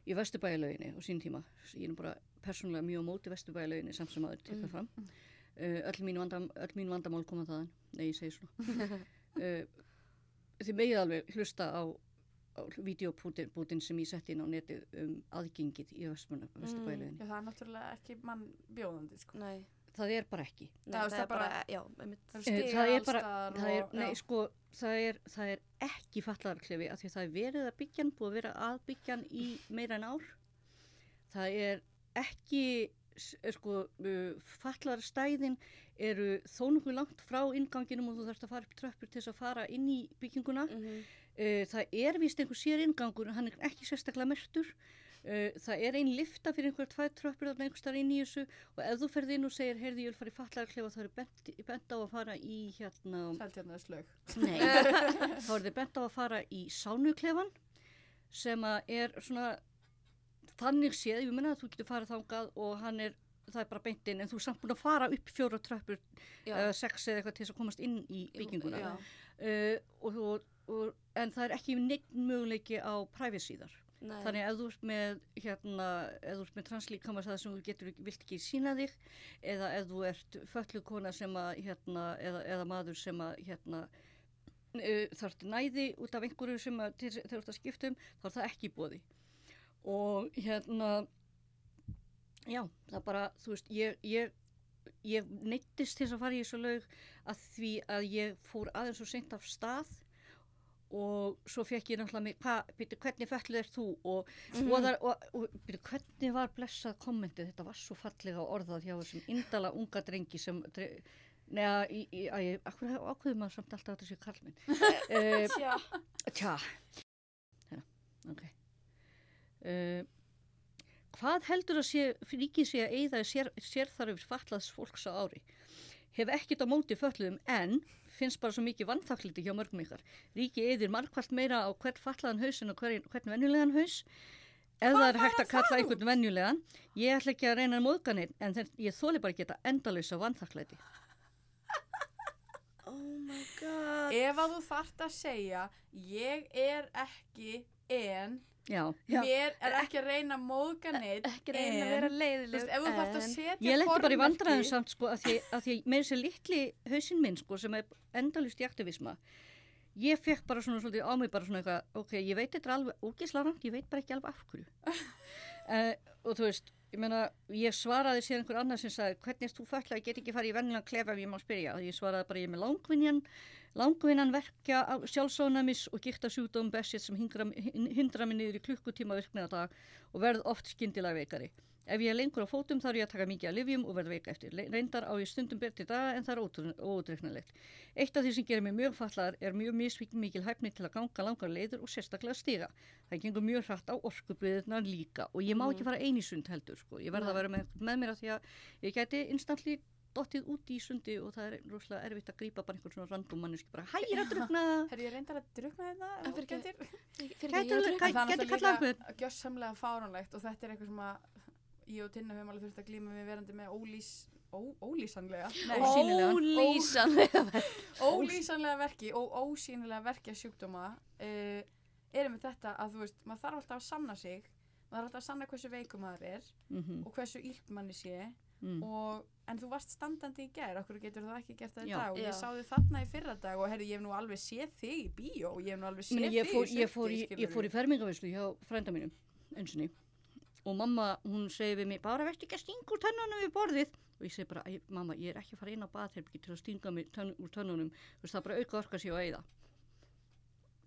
í vesturbæjalauginni á sín tíma. Ég er bara persónulega mjög móti vesturbæjalauginni samt sem aður tekka Mm. fram. Uh, öll, mín vandam, öll mín vandamál koma þaðan. Nei, ég segi svona. uh, þið megið alveg hlusta á, á videobútin sem ég setti inn á netið um aðgengið í vesturbæjalauginni. Já, það er náttúrulega ekki mann bjóðandi, sko Nei. Það er bara ekki. Nei, Það það, er bara, bara- já. Það Eh, er alls bara- Það er, og, nei, sko, það er, það er ekki fallarklefi af því að það er verið að byggja hann, búið að vera að byggja hann í meira en ár. Það er ekki, sko, uh, fallarstæðin eru þó nokkuð langt frá inganginum og þú þarfst að fara upp tröppur til þess að fara inn í bygginguna. Mm Uh, það er vist einhver sér ingangur, hann er ekki sérstaklega mertur. Uh, það er ein lifta fyrir einhver tvær tröppur þarna einhver starf inn í þessu og ef þú ferð inn og segir, heyrði, ég vil fara í fallarklefa, þá er bent, bent á að fara í hérna... Seltjarnar slög. Nei, þá er þið bent á að fara í sánuklefan sem að er svona þannig séð, ég menna að þú getur farið þangað og hann er, það er bara beint inn en þú er samt búin að fara upp fjóra tröppur eða sex eða eitthvað til þess að komast inn í bygginguna uh, og, og, og, en það er ekki neitt möguleiki á præfisíðar Nei. þannig að ef þú ert með hérna, ef þú ert með translíkama það sem þú getur, vilt ekki sína þig eða ef þú ert föllukona sem að hérna, eða, eða maður sem að hérna uh, þarf næði út af einhverju sem að þegar þú ert að skipta um, þá er það ekki bóði og hérna já, það bara þú veist, ég, ég ég neittist til að fara í þessu laug að því að ég fór aðeins og seint af stað og svo fekk ég náttúrulega mig, hvað, byrju, hvernig fellið er þú og, Mhm. og, þar, og, og byrju, hvernig var blessað kommentið, þetta var svo fallega orðað hjá þessum indala unga drengi sem, dre, neða, ákveður maður samt alltaf að þetta sé karlminn uh, Tja. Tja, hérna, ok. Uh, hvað heldur að sé, ríkið sé að eigða sér, sérþarfir fatlaðs fólks á ári? Hef ekkert á móti fötluðum en finnst bara svo mikið vannþakliti hjá mörgum ykkar. Ríkið eigðir margfalt meira á hvern fatlaðan haus en á hvern, hvern venjulegan haus. Ef það er hægt að kalla einhvern venjulegan, ég ætla ekki að reyna að móðga neitt en ég þóli bara ekki þetta endalösa vannþakliti. Oh my god. Ef að þú þart að segja, ég er ekki en, Já, mér er ekki að reyna að móðga neitt, Ekki reyna að en, vera þú leiðileg. veist, ef þú þart að setja Ég lendi bara í formerki- vandræðum samt sko að því að því með þessi litli hausinn minn sko sem er endalust í aktivisma. Ég fekk bara svona svolítið á mig bara svona eitthvað, ok, ég veit þetta alveg ógislarant, ég veit bara ekki alveg af hverju. Uh, og þú veist ég meina, ég svaraði sér einhver annar sem sagði, hvernig erst þú fætla, ég get ekki farið í vennilega klefa ef ég má spyrja, ég svaraði bara ég er með langvinjan langvinnan verkja á sjálfsónamis og gíkta sjúkdóm besið sem hindra, mig niður í klukkutíma virknina dag og verð oft skyndilega veikari Ef ég er lengur á fótum er ég að taka mikið af livjum og verða veika eftir. Reyndar á ég stundum betri daga en það er óutreiknanlegt. Eitt af því sem gerir mig mjög fallaðar er mjög misvíkn mikil hæfni til að ganga langar leiður og sérstaklega stiga. Það gengur mjög hratt á orkubriðirnar líka og ég má ekki fara eini sund heldur. Sko. Ég verða að vera með, með mér að því að ég gæti instantly dottið út í sundi og það er rosalega erfitt að grípa bara einhvern svona random manneski bara hæ, ég er að drukna. Herri, ég reyndar að drukna þetta En fyrir. Fyrir var En er gæti náttúrulega kallað líka gjössamlega fáránlegt og þetta er eitthvað sem að ég og Tinna höfum alveg þurft að glíma við verandi með ólýs, ó, ólýsanlega, nei, Ósýnilega. Ólýsanlega. ólýsanlega verki og ósýnilega verkja sjúkdóma uh, erum við þetta að þú veist, maður þarf alltaf að sanna sig, maður þarf alltaf að sanna hversu veikum maður er Mm og hversu illt manni sé mm. og, en þú varst standandi í gær, okkur getur það ekki gert það í dag? Og ég sá þig þarna í fyrra dag og herri, ég hef nú alveg séð þig í bíó og ég hef nú alveg séð Meni, ég, þig fór, í ég, fór í, sulti, ég fór í fermingavislu hjá frænda mínum einsinni og mamma, hún segir við mig, bara verður ekki að stinga úr tönnunum við borðið. Og ég segi bara, "Æ, mamma, ég er ekki að fara inn á baðherbyggi til að stinga mig tönn, úr tönnunum. Þú veist, það bara auka orka sér og eigða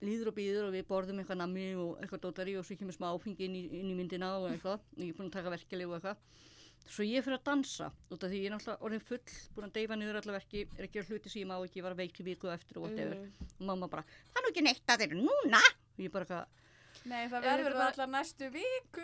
líður og býður og við borðum eitthvað nammi og eitthvað dótari og svo kemur smá áfengi inn í, inn í myndina og eitthvað. Og ég er búin að taka verkefli og eitthvað svo ég fyrir að dansa út af því ég er náttúrulega orðin full búin að deyfa niður alla verki er ekki að hluti sem ég má ekki, ég var veik í viku eftir og whatever Mhm. og mamma bara, það er nú ekki neitt að þeir núna og ég bara eitthvað Nei, það verður bara- alltaf næstu viku.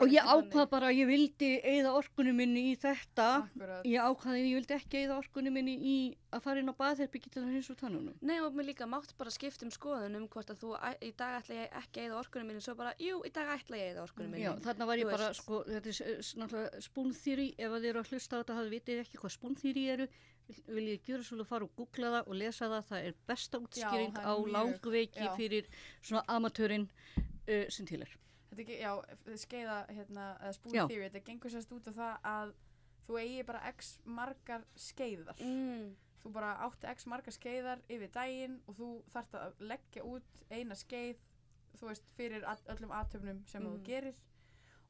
Og ég ákvað bara að ég vildi eigða orkunum minni í þetta. Akkurat. ég ákvaði að ég vildi ekki eigða orkunum minni í að fara inn á baðherbyggi til að hins og tannunum Nei og mér líka mátt bara skipta um skoðun um hvort að þú í dag ætla ég ekki eða orkunum minni svo bara, jú, í dag ætla ég að eða orkunum minni. Já, þarna var ég bara, sko, þetta er náttúrulega spúnþýri, ef að þið eru að hlusta á þetta, hafið vitið ekki hvað spúnþýri eru, vil- ég gjöra svolítið að fara og googla það og lesa það, það er besta útskýring er á langveiki já. fyrir svona amatörinn uh, sem til er. Þetta er ekki, já, skeiða, hérna, Já. theory, þetta gengur sérst út af það að þú eigi bara x margar skeiðar. mm, Þú bara átti x margar skeiðar yfir daginn og þú þarft að leggja út eina skeið, þú veist, fyrir öllum aðtöfnum sem Mhm. þú gerir.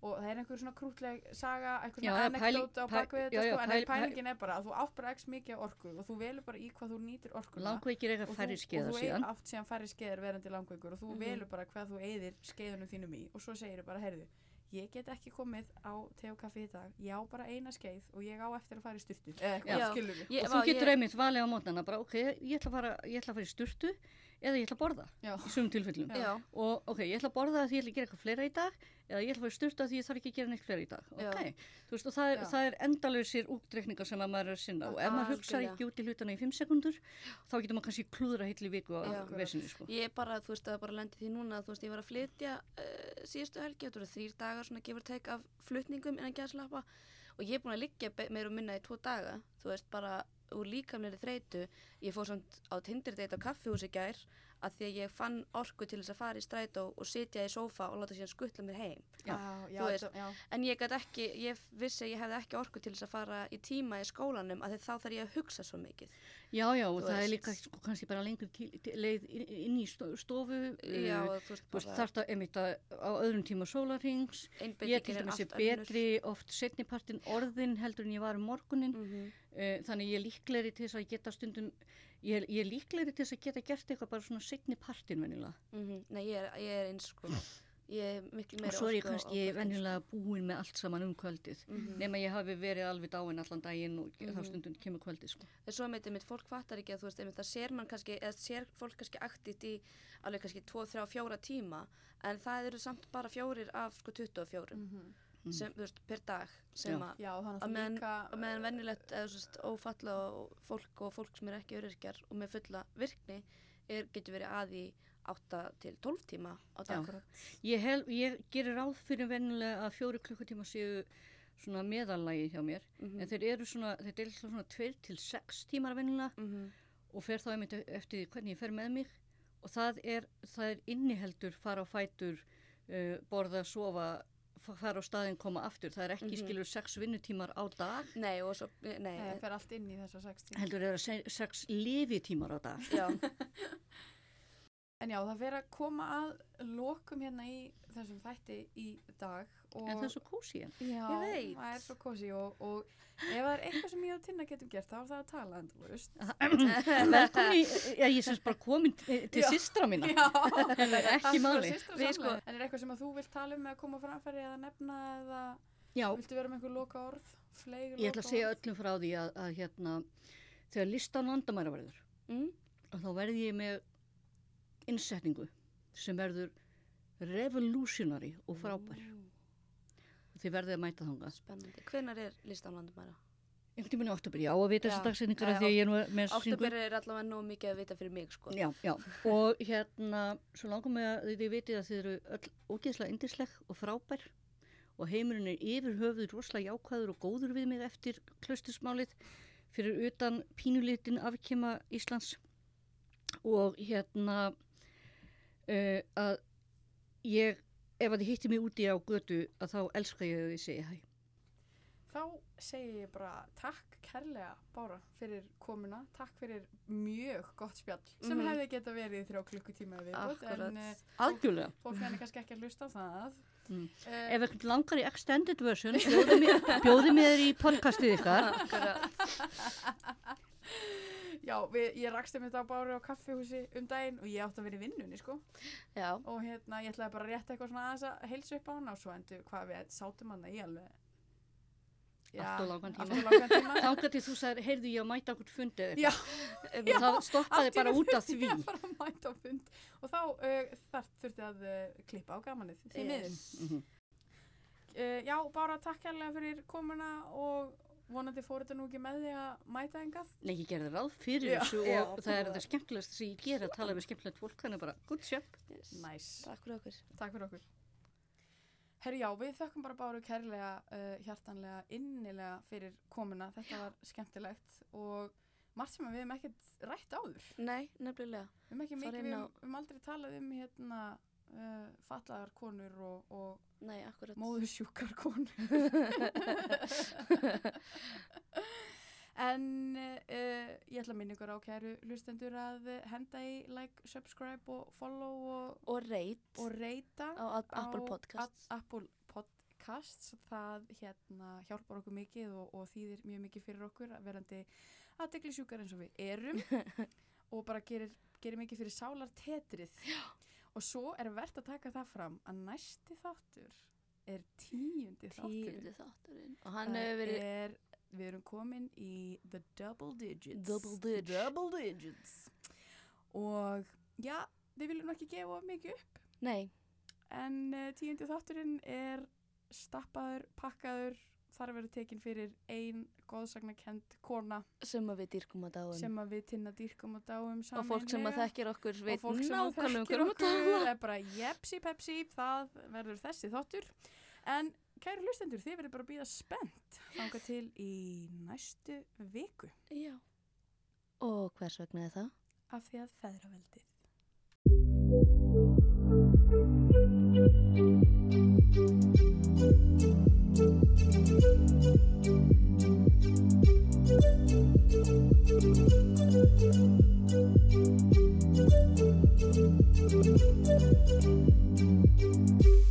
Og það er einhver svona krútleg saga, einhver Já, svona já, anekdóta á bakvið já, þetta, já, sko, en pæl- pælingin er bara að þú átt bara x mikið af orku og þú velur bara í hvað þú nýtir orkuna. Langveikir og færri þú, skeiða og þú síðan. síðan. átt síðan færri skeiðar verandi langveikur og þú Mhm. velur bara hvað þú eigðir skeiðunum þínum í og svo segir bara, heyrðu, ég get ekki komið á te og kaffi í dag, ég á bara eina skeið og ég á eftir að fara í styrtu Já. Og þú getur ég, einmitt valið á mótnana, bara ok, ég ætla að fara, ég ætla að fara í sturtu eða ég ætla að borða Já. í sumum tilfellum. Já. Og ok, ég ætla að borða því ég ætla að gera eitthvað fleira í dag eða ég ætla að fara í sturtu því ég þarf ekki að gera neitt fleira í dag. Ok, þú veist og það er, það er endalausir útdreikningar sem að maður er að sinna og ef maður hugsa ekki út í hlutana í fimm sekundur þá getur maður kannski klúðra heitli viku á vesinu sko. ég bara, þú veist, það bara lendi því núna þú veist, ég var að flytja uh, síðustu helgi, þetta voru þrýr dagar svona gefur teik af flutningum innan gæðslappa og ég er búin að liggja meira og minna í tvo daga, þú veist, bara úr líkamlega þreytu, ég fór samt á Tinder date á kaffihús í gær að því að ég fann orku til þess að fara í strætó og sitja í sófa og láta síðan skuttla mér heim Já. já, Þú veist, þetta- já. en ég gæti ekki, ég vissi að ég hefði ekki orku til þess að fara í tíma í skólanum að því þá þarf ég að hugsa svo mikið Já, já, og það er veist. líka sko, kannski bara lengur til, til, leið inn, inn í sto- stofu já, uh, þú veist, þarf það einmitt að á öðrum tíma sólarings ég til er dæmis er allt önnur. betri oft setnipartin orðin heldur en ég var um morgunin Mhm. uh, þannig ég er líklegri til þess að geta stundum ég er, ég er líklegri til þess að geta gert eitthvað bara svona setnipartin venilega Mhm, Nei, ég er, ég er eins sko Ég er miklu og meira svo er ég kannski venjulega búin með allt saman um kvöldið sko. Mhm. nema ég hafi verið alveg dáin allan daginn og þá Mhm. stundum kemur kvöldið sko. En svo meitir mitt fólk fattar ekki að þú veist, einmitt, það sér mann kannski, eða sér fólk kannski aktíft í alveg kannski 2, 3, 4 tíma en það eru samt bara fjórir af sko 24 Mhm. Mm. Sem, þú veist, per dag sem að að meðan- meðan vennilegt eða svo veist, ófalla og fólk og fólk sem er ekki öryrkjar og með fulla virkni er, getur verið að í 8 til 12 tíma á dag. Ég, hel, ég gerir ráð fyrir vennilega að fjóri klukkutíma séu svona meðallægi hjá mér Mhm. en þeir eru svona, þeir eru svona 2 til 6 tímar vennilega Mhm. og fer þá einmitt eftir hvernig ég fer með mig og það er, það er inniheldur fara á fætur uh, borða, sofa fa- fara á staðin, koma aftur. Það er ekki Mhm. skilur 6 vinnutímar á dag. Nei, og svo, nei, Nei, það fer allt inn í þessa 60 heldur er það 6 lifitímar á dag. Já, En já, það fer að koma að lokum hérna í þessum þætti í dag en það er svo kósi en Já, það er svo kosi og, og ef það er eitthvað sem ég og Tinna getum gert þá er það að tala endalust. velkomin í, ég semst bara komin til, Já. systra mína Já, ekki máli. Við sko- En er eitthvað sem að þú vilt tala um eða koma framfæri eða nefna eða já, viltu vera með einhver loka orð? Fleiri Ég ætla að segja öllum frá því að, að hérna, þegar listan landamæra verður, mm? að þá verði ég með innsetningu sem verður revolutionary og frábær. Þið verðið að mæta þangað. Spennandi. Hvenær er listan landamæra? Einhvern tímann í oktober, já, að vita þessi dagsetningar Já, að því að ég er nú með Oktober er allavega nóg mikið að vita fyrir mig, sko. Já, já, og hérna, svo langum með að þið vitið að þið eru öll ógeðslega indisleg og frábær og heimurinn er yfir höfuð rosalega jákvæður og góður við mig eftir klaustusmálið fyrir utan pínulitin afkema Íslands og hérna uh, að ég, ef að þið hittir mig úti á götu að þá elska ég að þið segja hæ. þá segi ég bara takk kærlega Bára fyrir komuna, takk fyrir mjög gott spjall sem Mhm. hefði geta verið í þrjá klukkutíma við en Akkurat. uh, Algjörlega. fólk henni kannski ekki að hlusta á það Mm. uh, Ef eitthvað langar í extended version, bjóði mér, bjóði mér í podcastið ykkar. Akkurat. Já, við, ég rakst um þetta á Báru á kaffihúsi um daginn og ég átti að vera í vinnunni sko Já, og hérna ég ætlaði bara að rétta eitthvað svona aðeins að heilsu upp á hana og svo endur hvað við sátum hana í alveg Allt of langan tíma. langan til þú sagðir, heyrðu ég að mæta okkur fundið Já, eitthvað. Það stoppaði bara út af því. að fara að mæta á fund og þá uh, þar þurfti að uh, klippa á gamanið því Yes. miðum Mhm. uh, Já, bara takk kærlega fyrir komuna og vonandi fór þetta nú ekki með því að mæta engað Nei, ég gerði ráð fyrir Já. þessu Já, og það er þetta skemmtilegast sem ég ger að tala með skemmtilegt fólk, þannig bara, good job. yes. Næs, Takk fyrir okkur. takk fyrir okkur Herri já, við þökkum bara báru kærlega, uh, hjartanlega, innilega fyrir komuna, þetta var skemmtilegt og margt sem við hefum ekkert rætt áður Nei, nefnilega. Við höfum aldrei talað um hérna uh, fallaðar konur og, og móðursjúkar konur. en uh, ég ætla að minna ykkur á kæru hlustendur að henda í like, subscribe og follow og, Og reit og reyta á Ad- Apple Podcasts. Apple Podcasts. Það hérna hjálpar okkur mikið og, og þýðir mjög mikið fyrir okkur verandi aðdegli sjúkar eins og við erum og bara gerir, gerir mikið fyrir sálar tetrið. Og svo er verðt að taka það fram að næsti þáttur er tíundi þáttur. Tíundi þátturinn. Og hann hefur verið er, við erum komin í the double digits. Double digits. Double digits. Og já, við viljum ekki gefa mikið upp. Nei, En uh, tíundi þátturinn er stappaður, pakkaður, þar að vera tekin fyrir ein góðsagnakend kona sem að við dýrkum að dáum. sem að við tinna dýrkum og dáum og fólk sem að þekkir okkur og fólk sem að um þekkir að tala. okkur er bara jepsi pepsi, það verður þessi þáttur en kæru hlustendur, þið verður bara að býða spennt þanga til í næstu viku Já. Og hvers vegna er það? af því að feðraveldið Thank Thank you.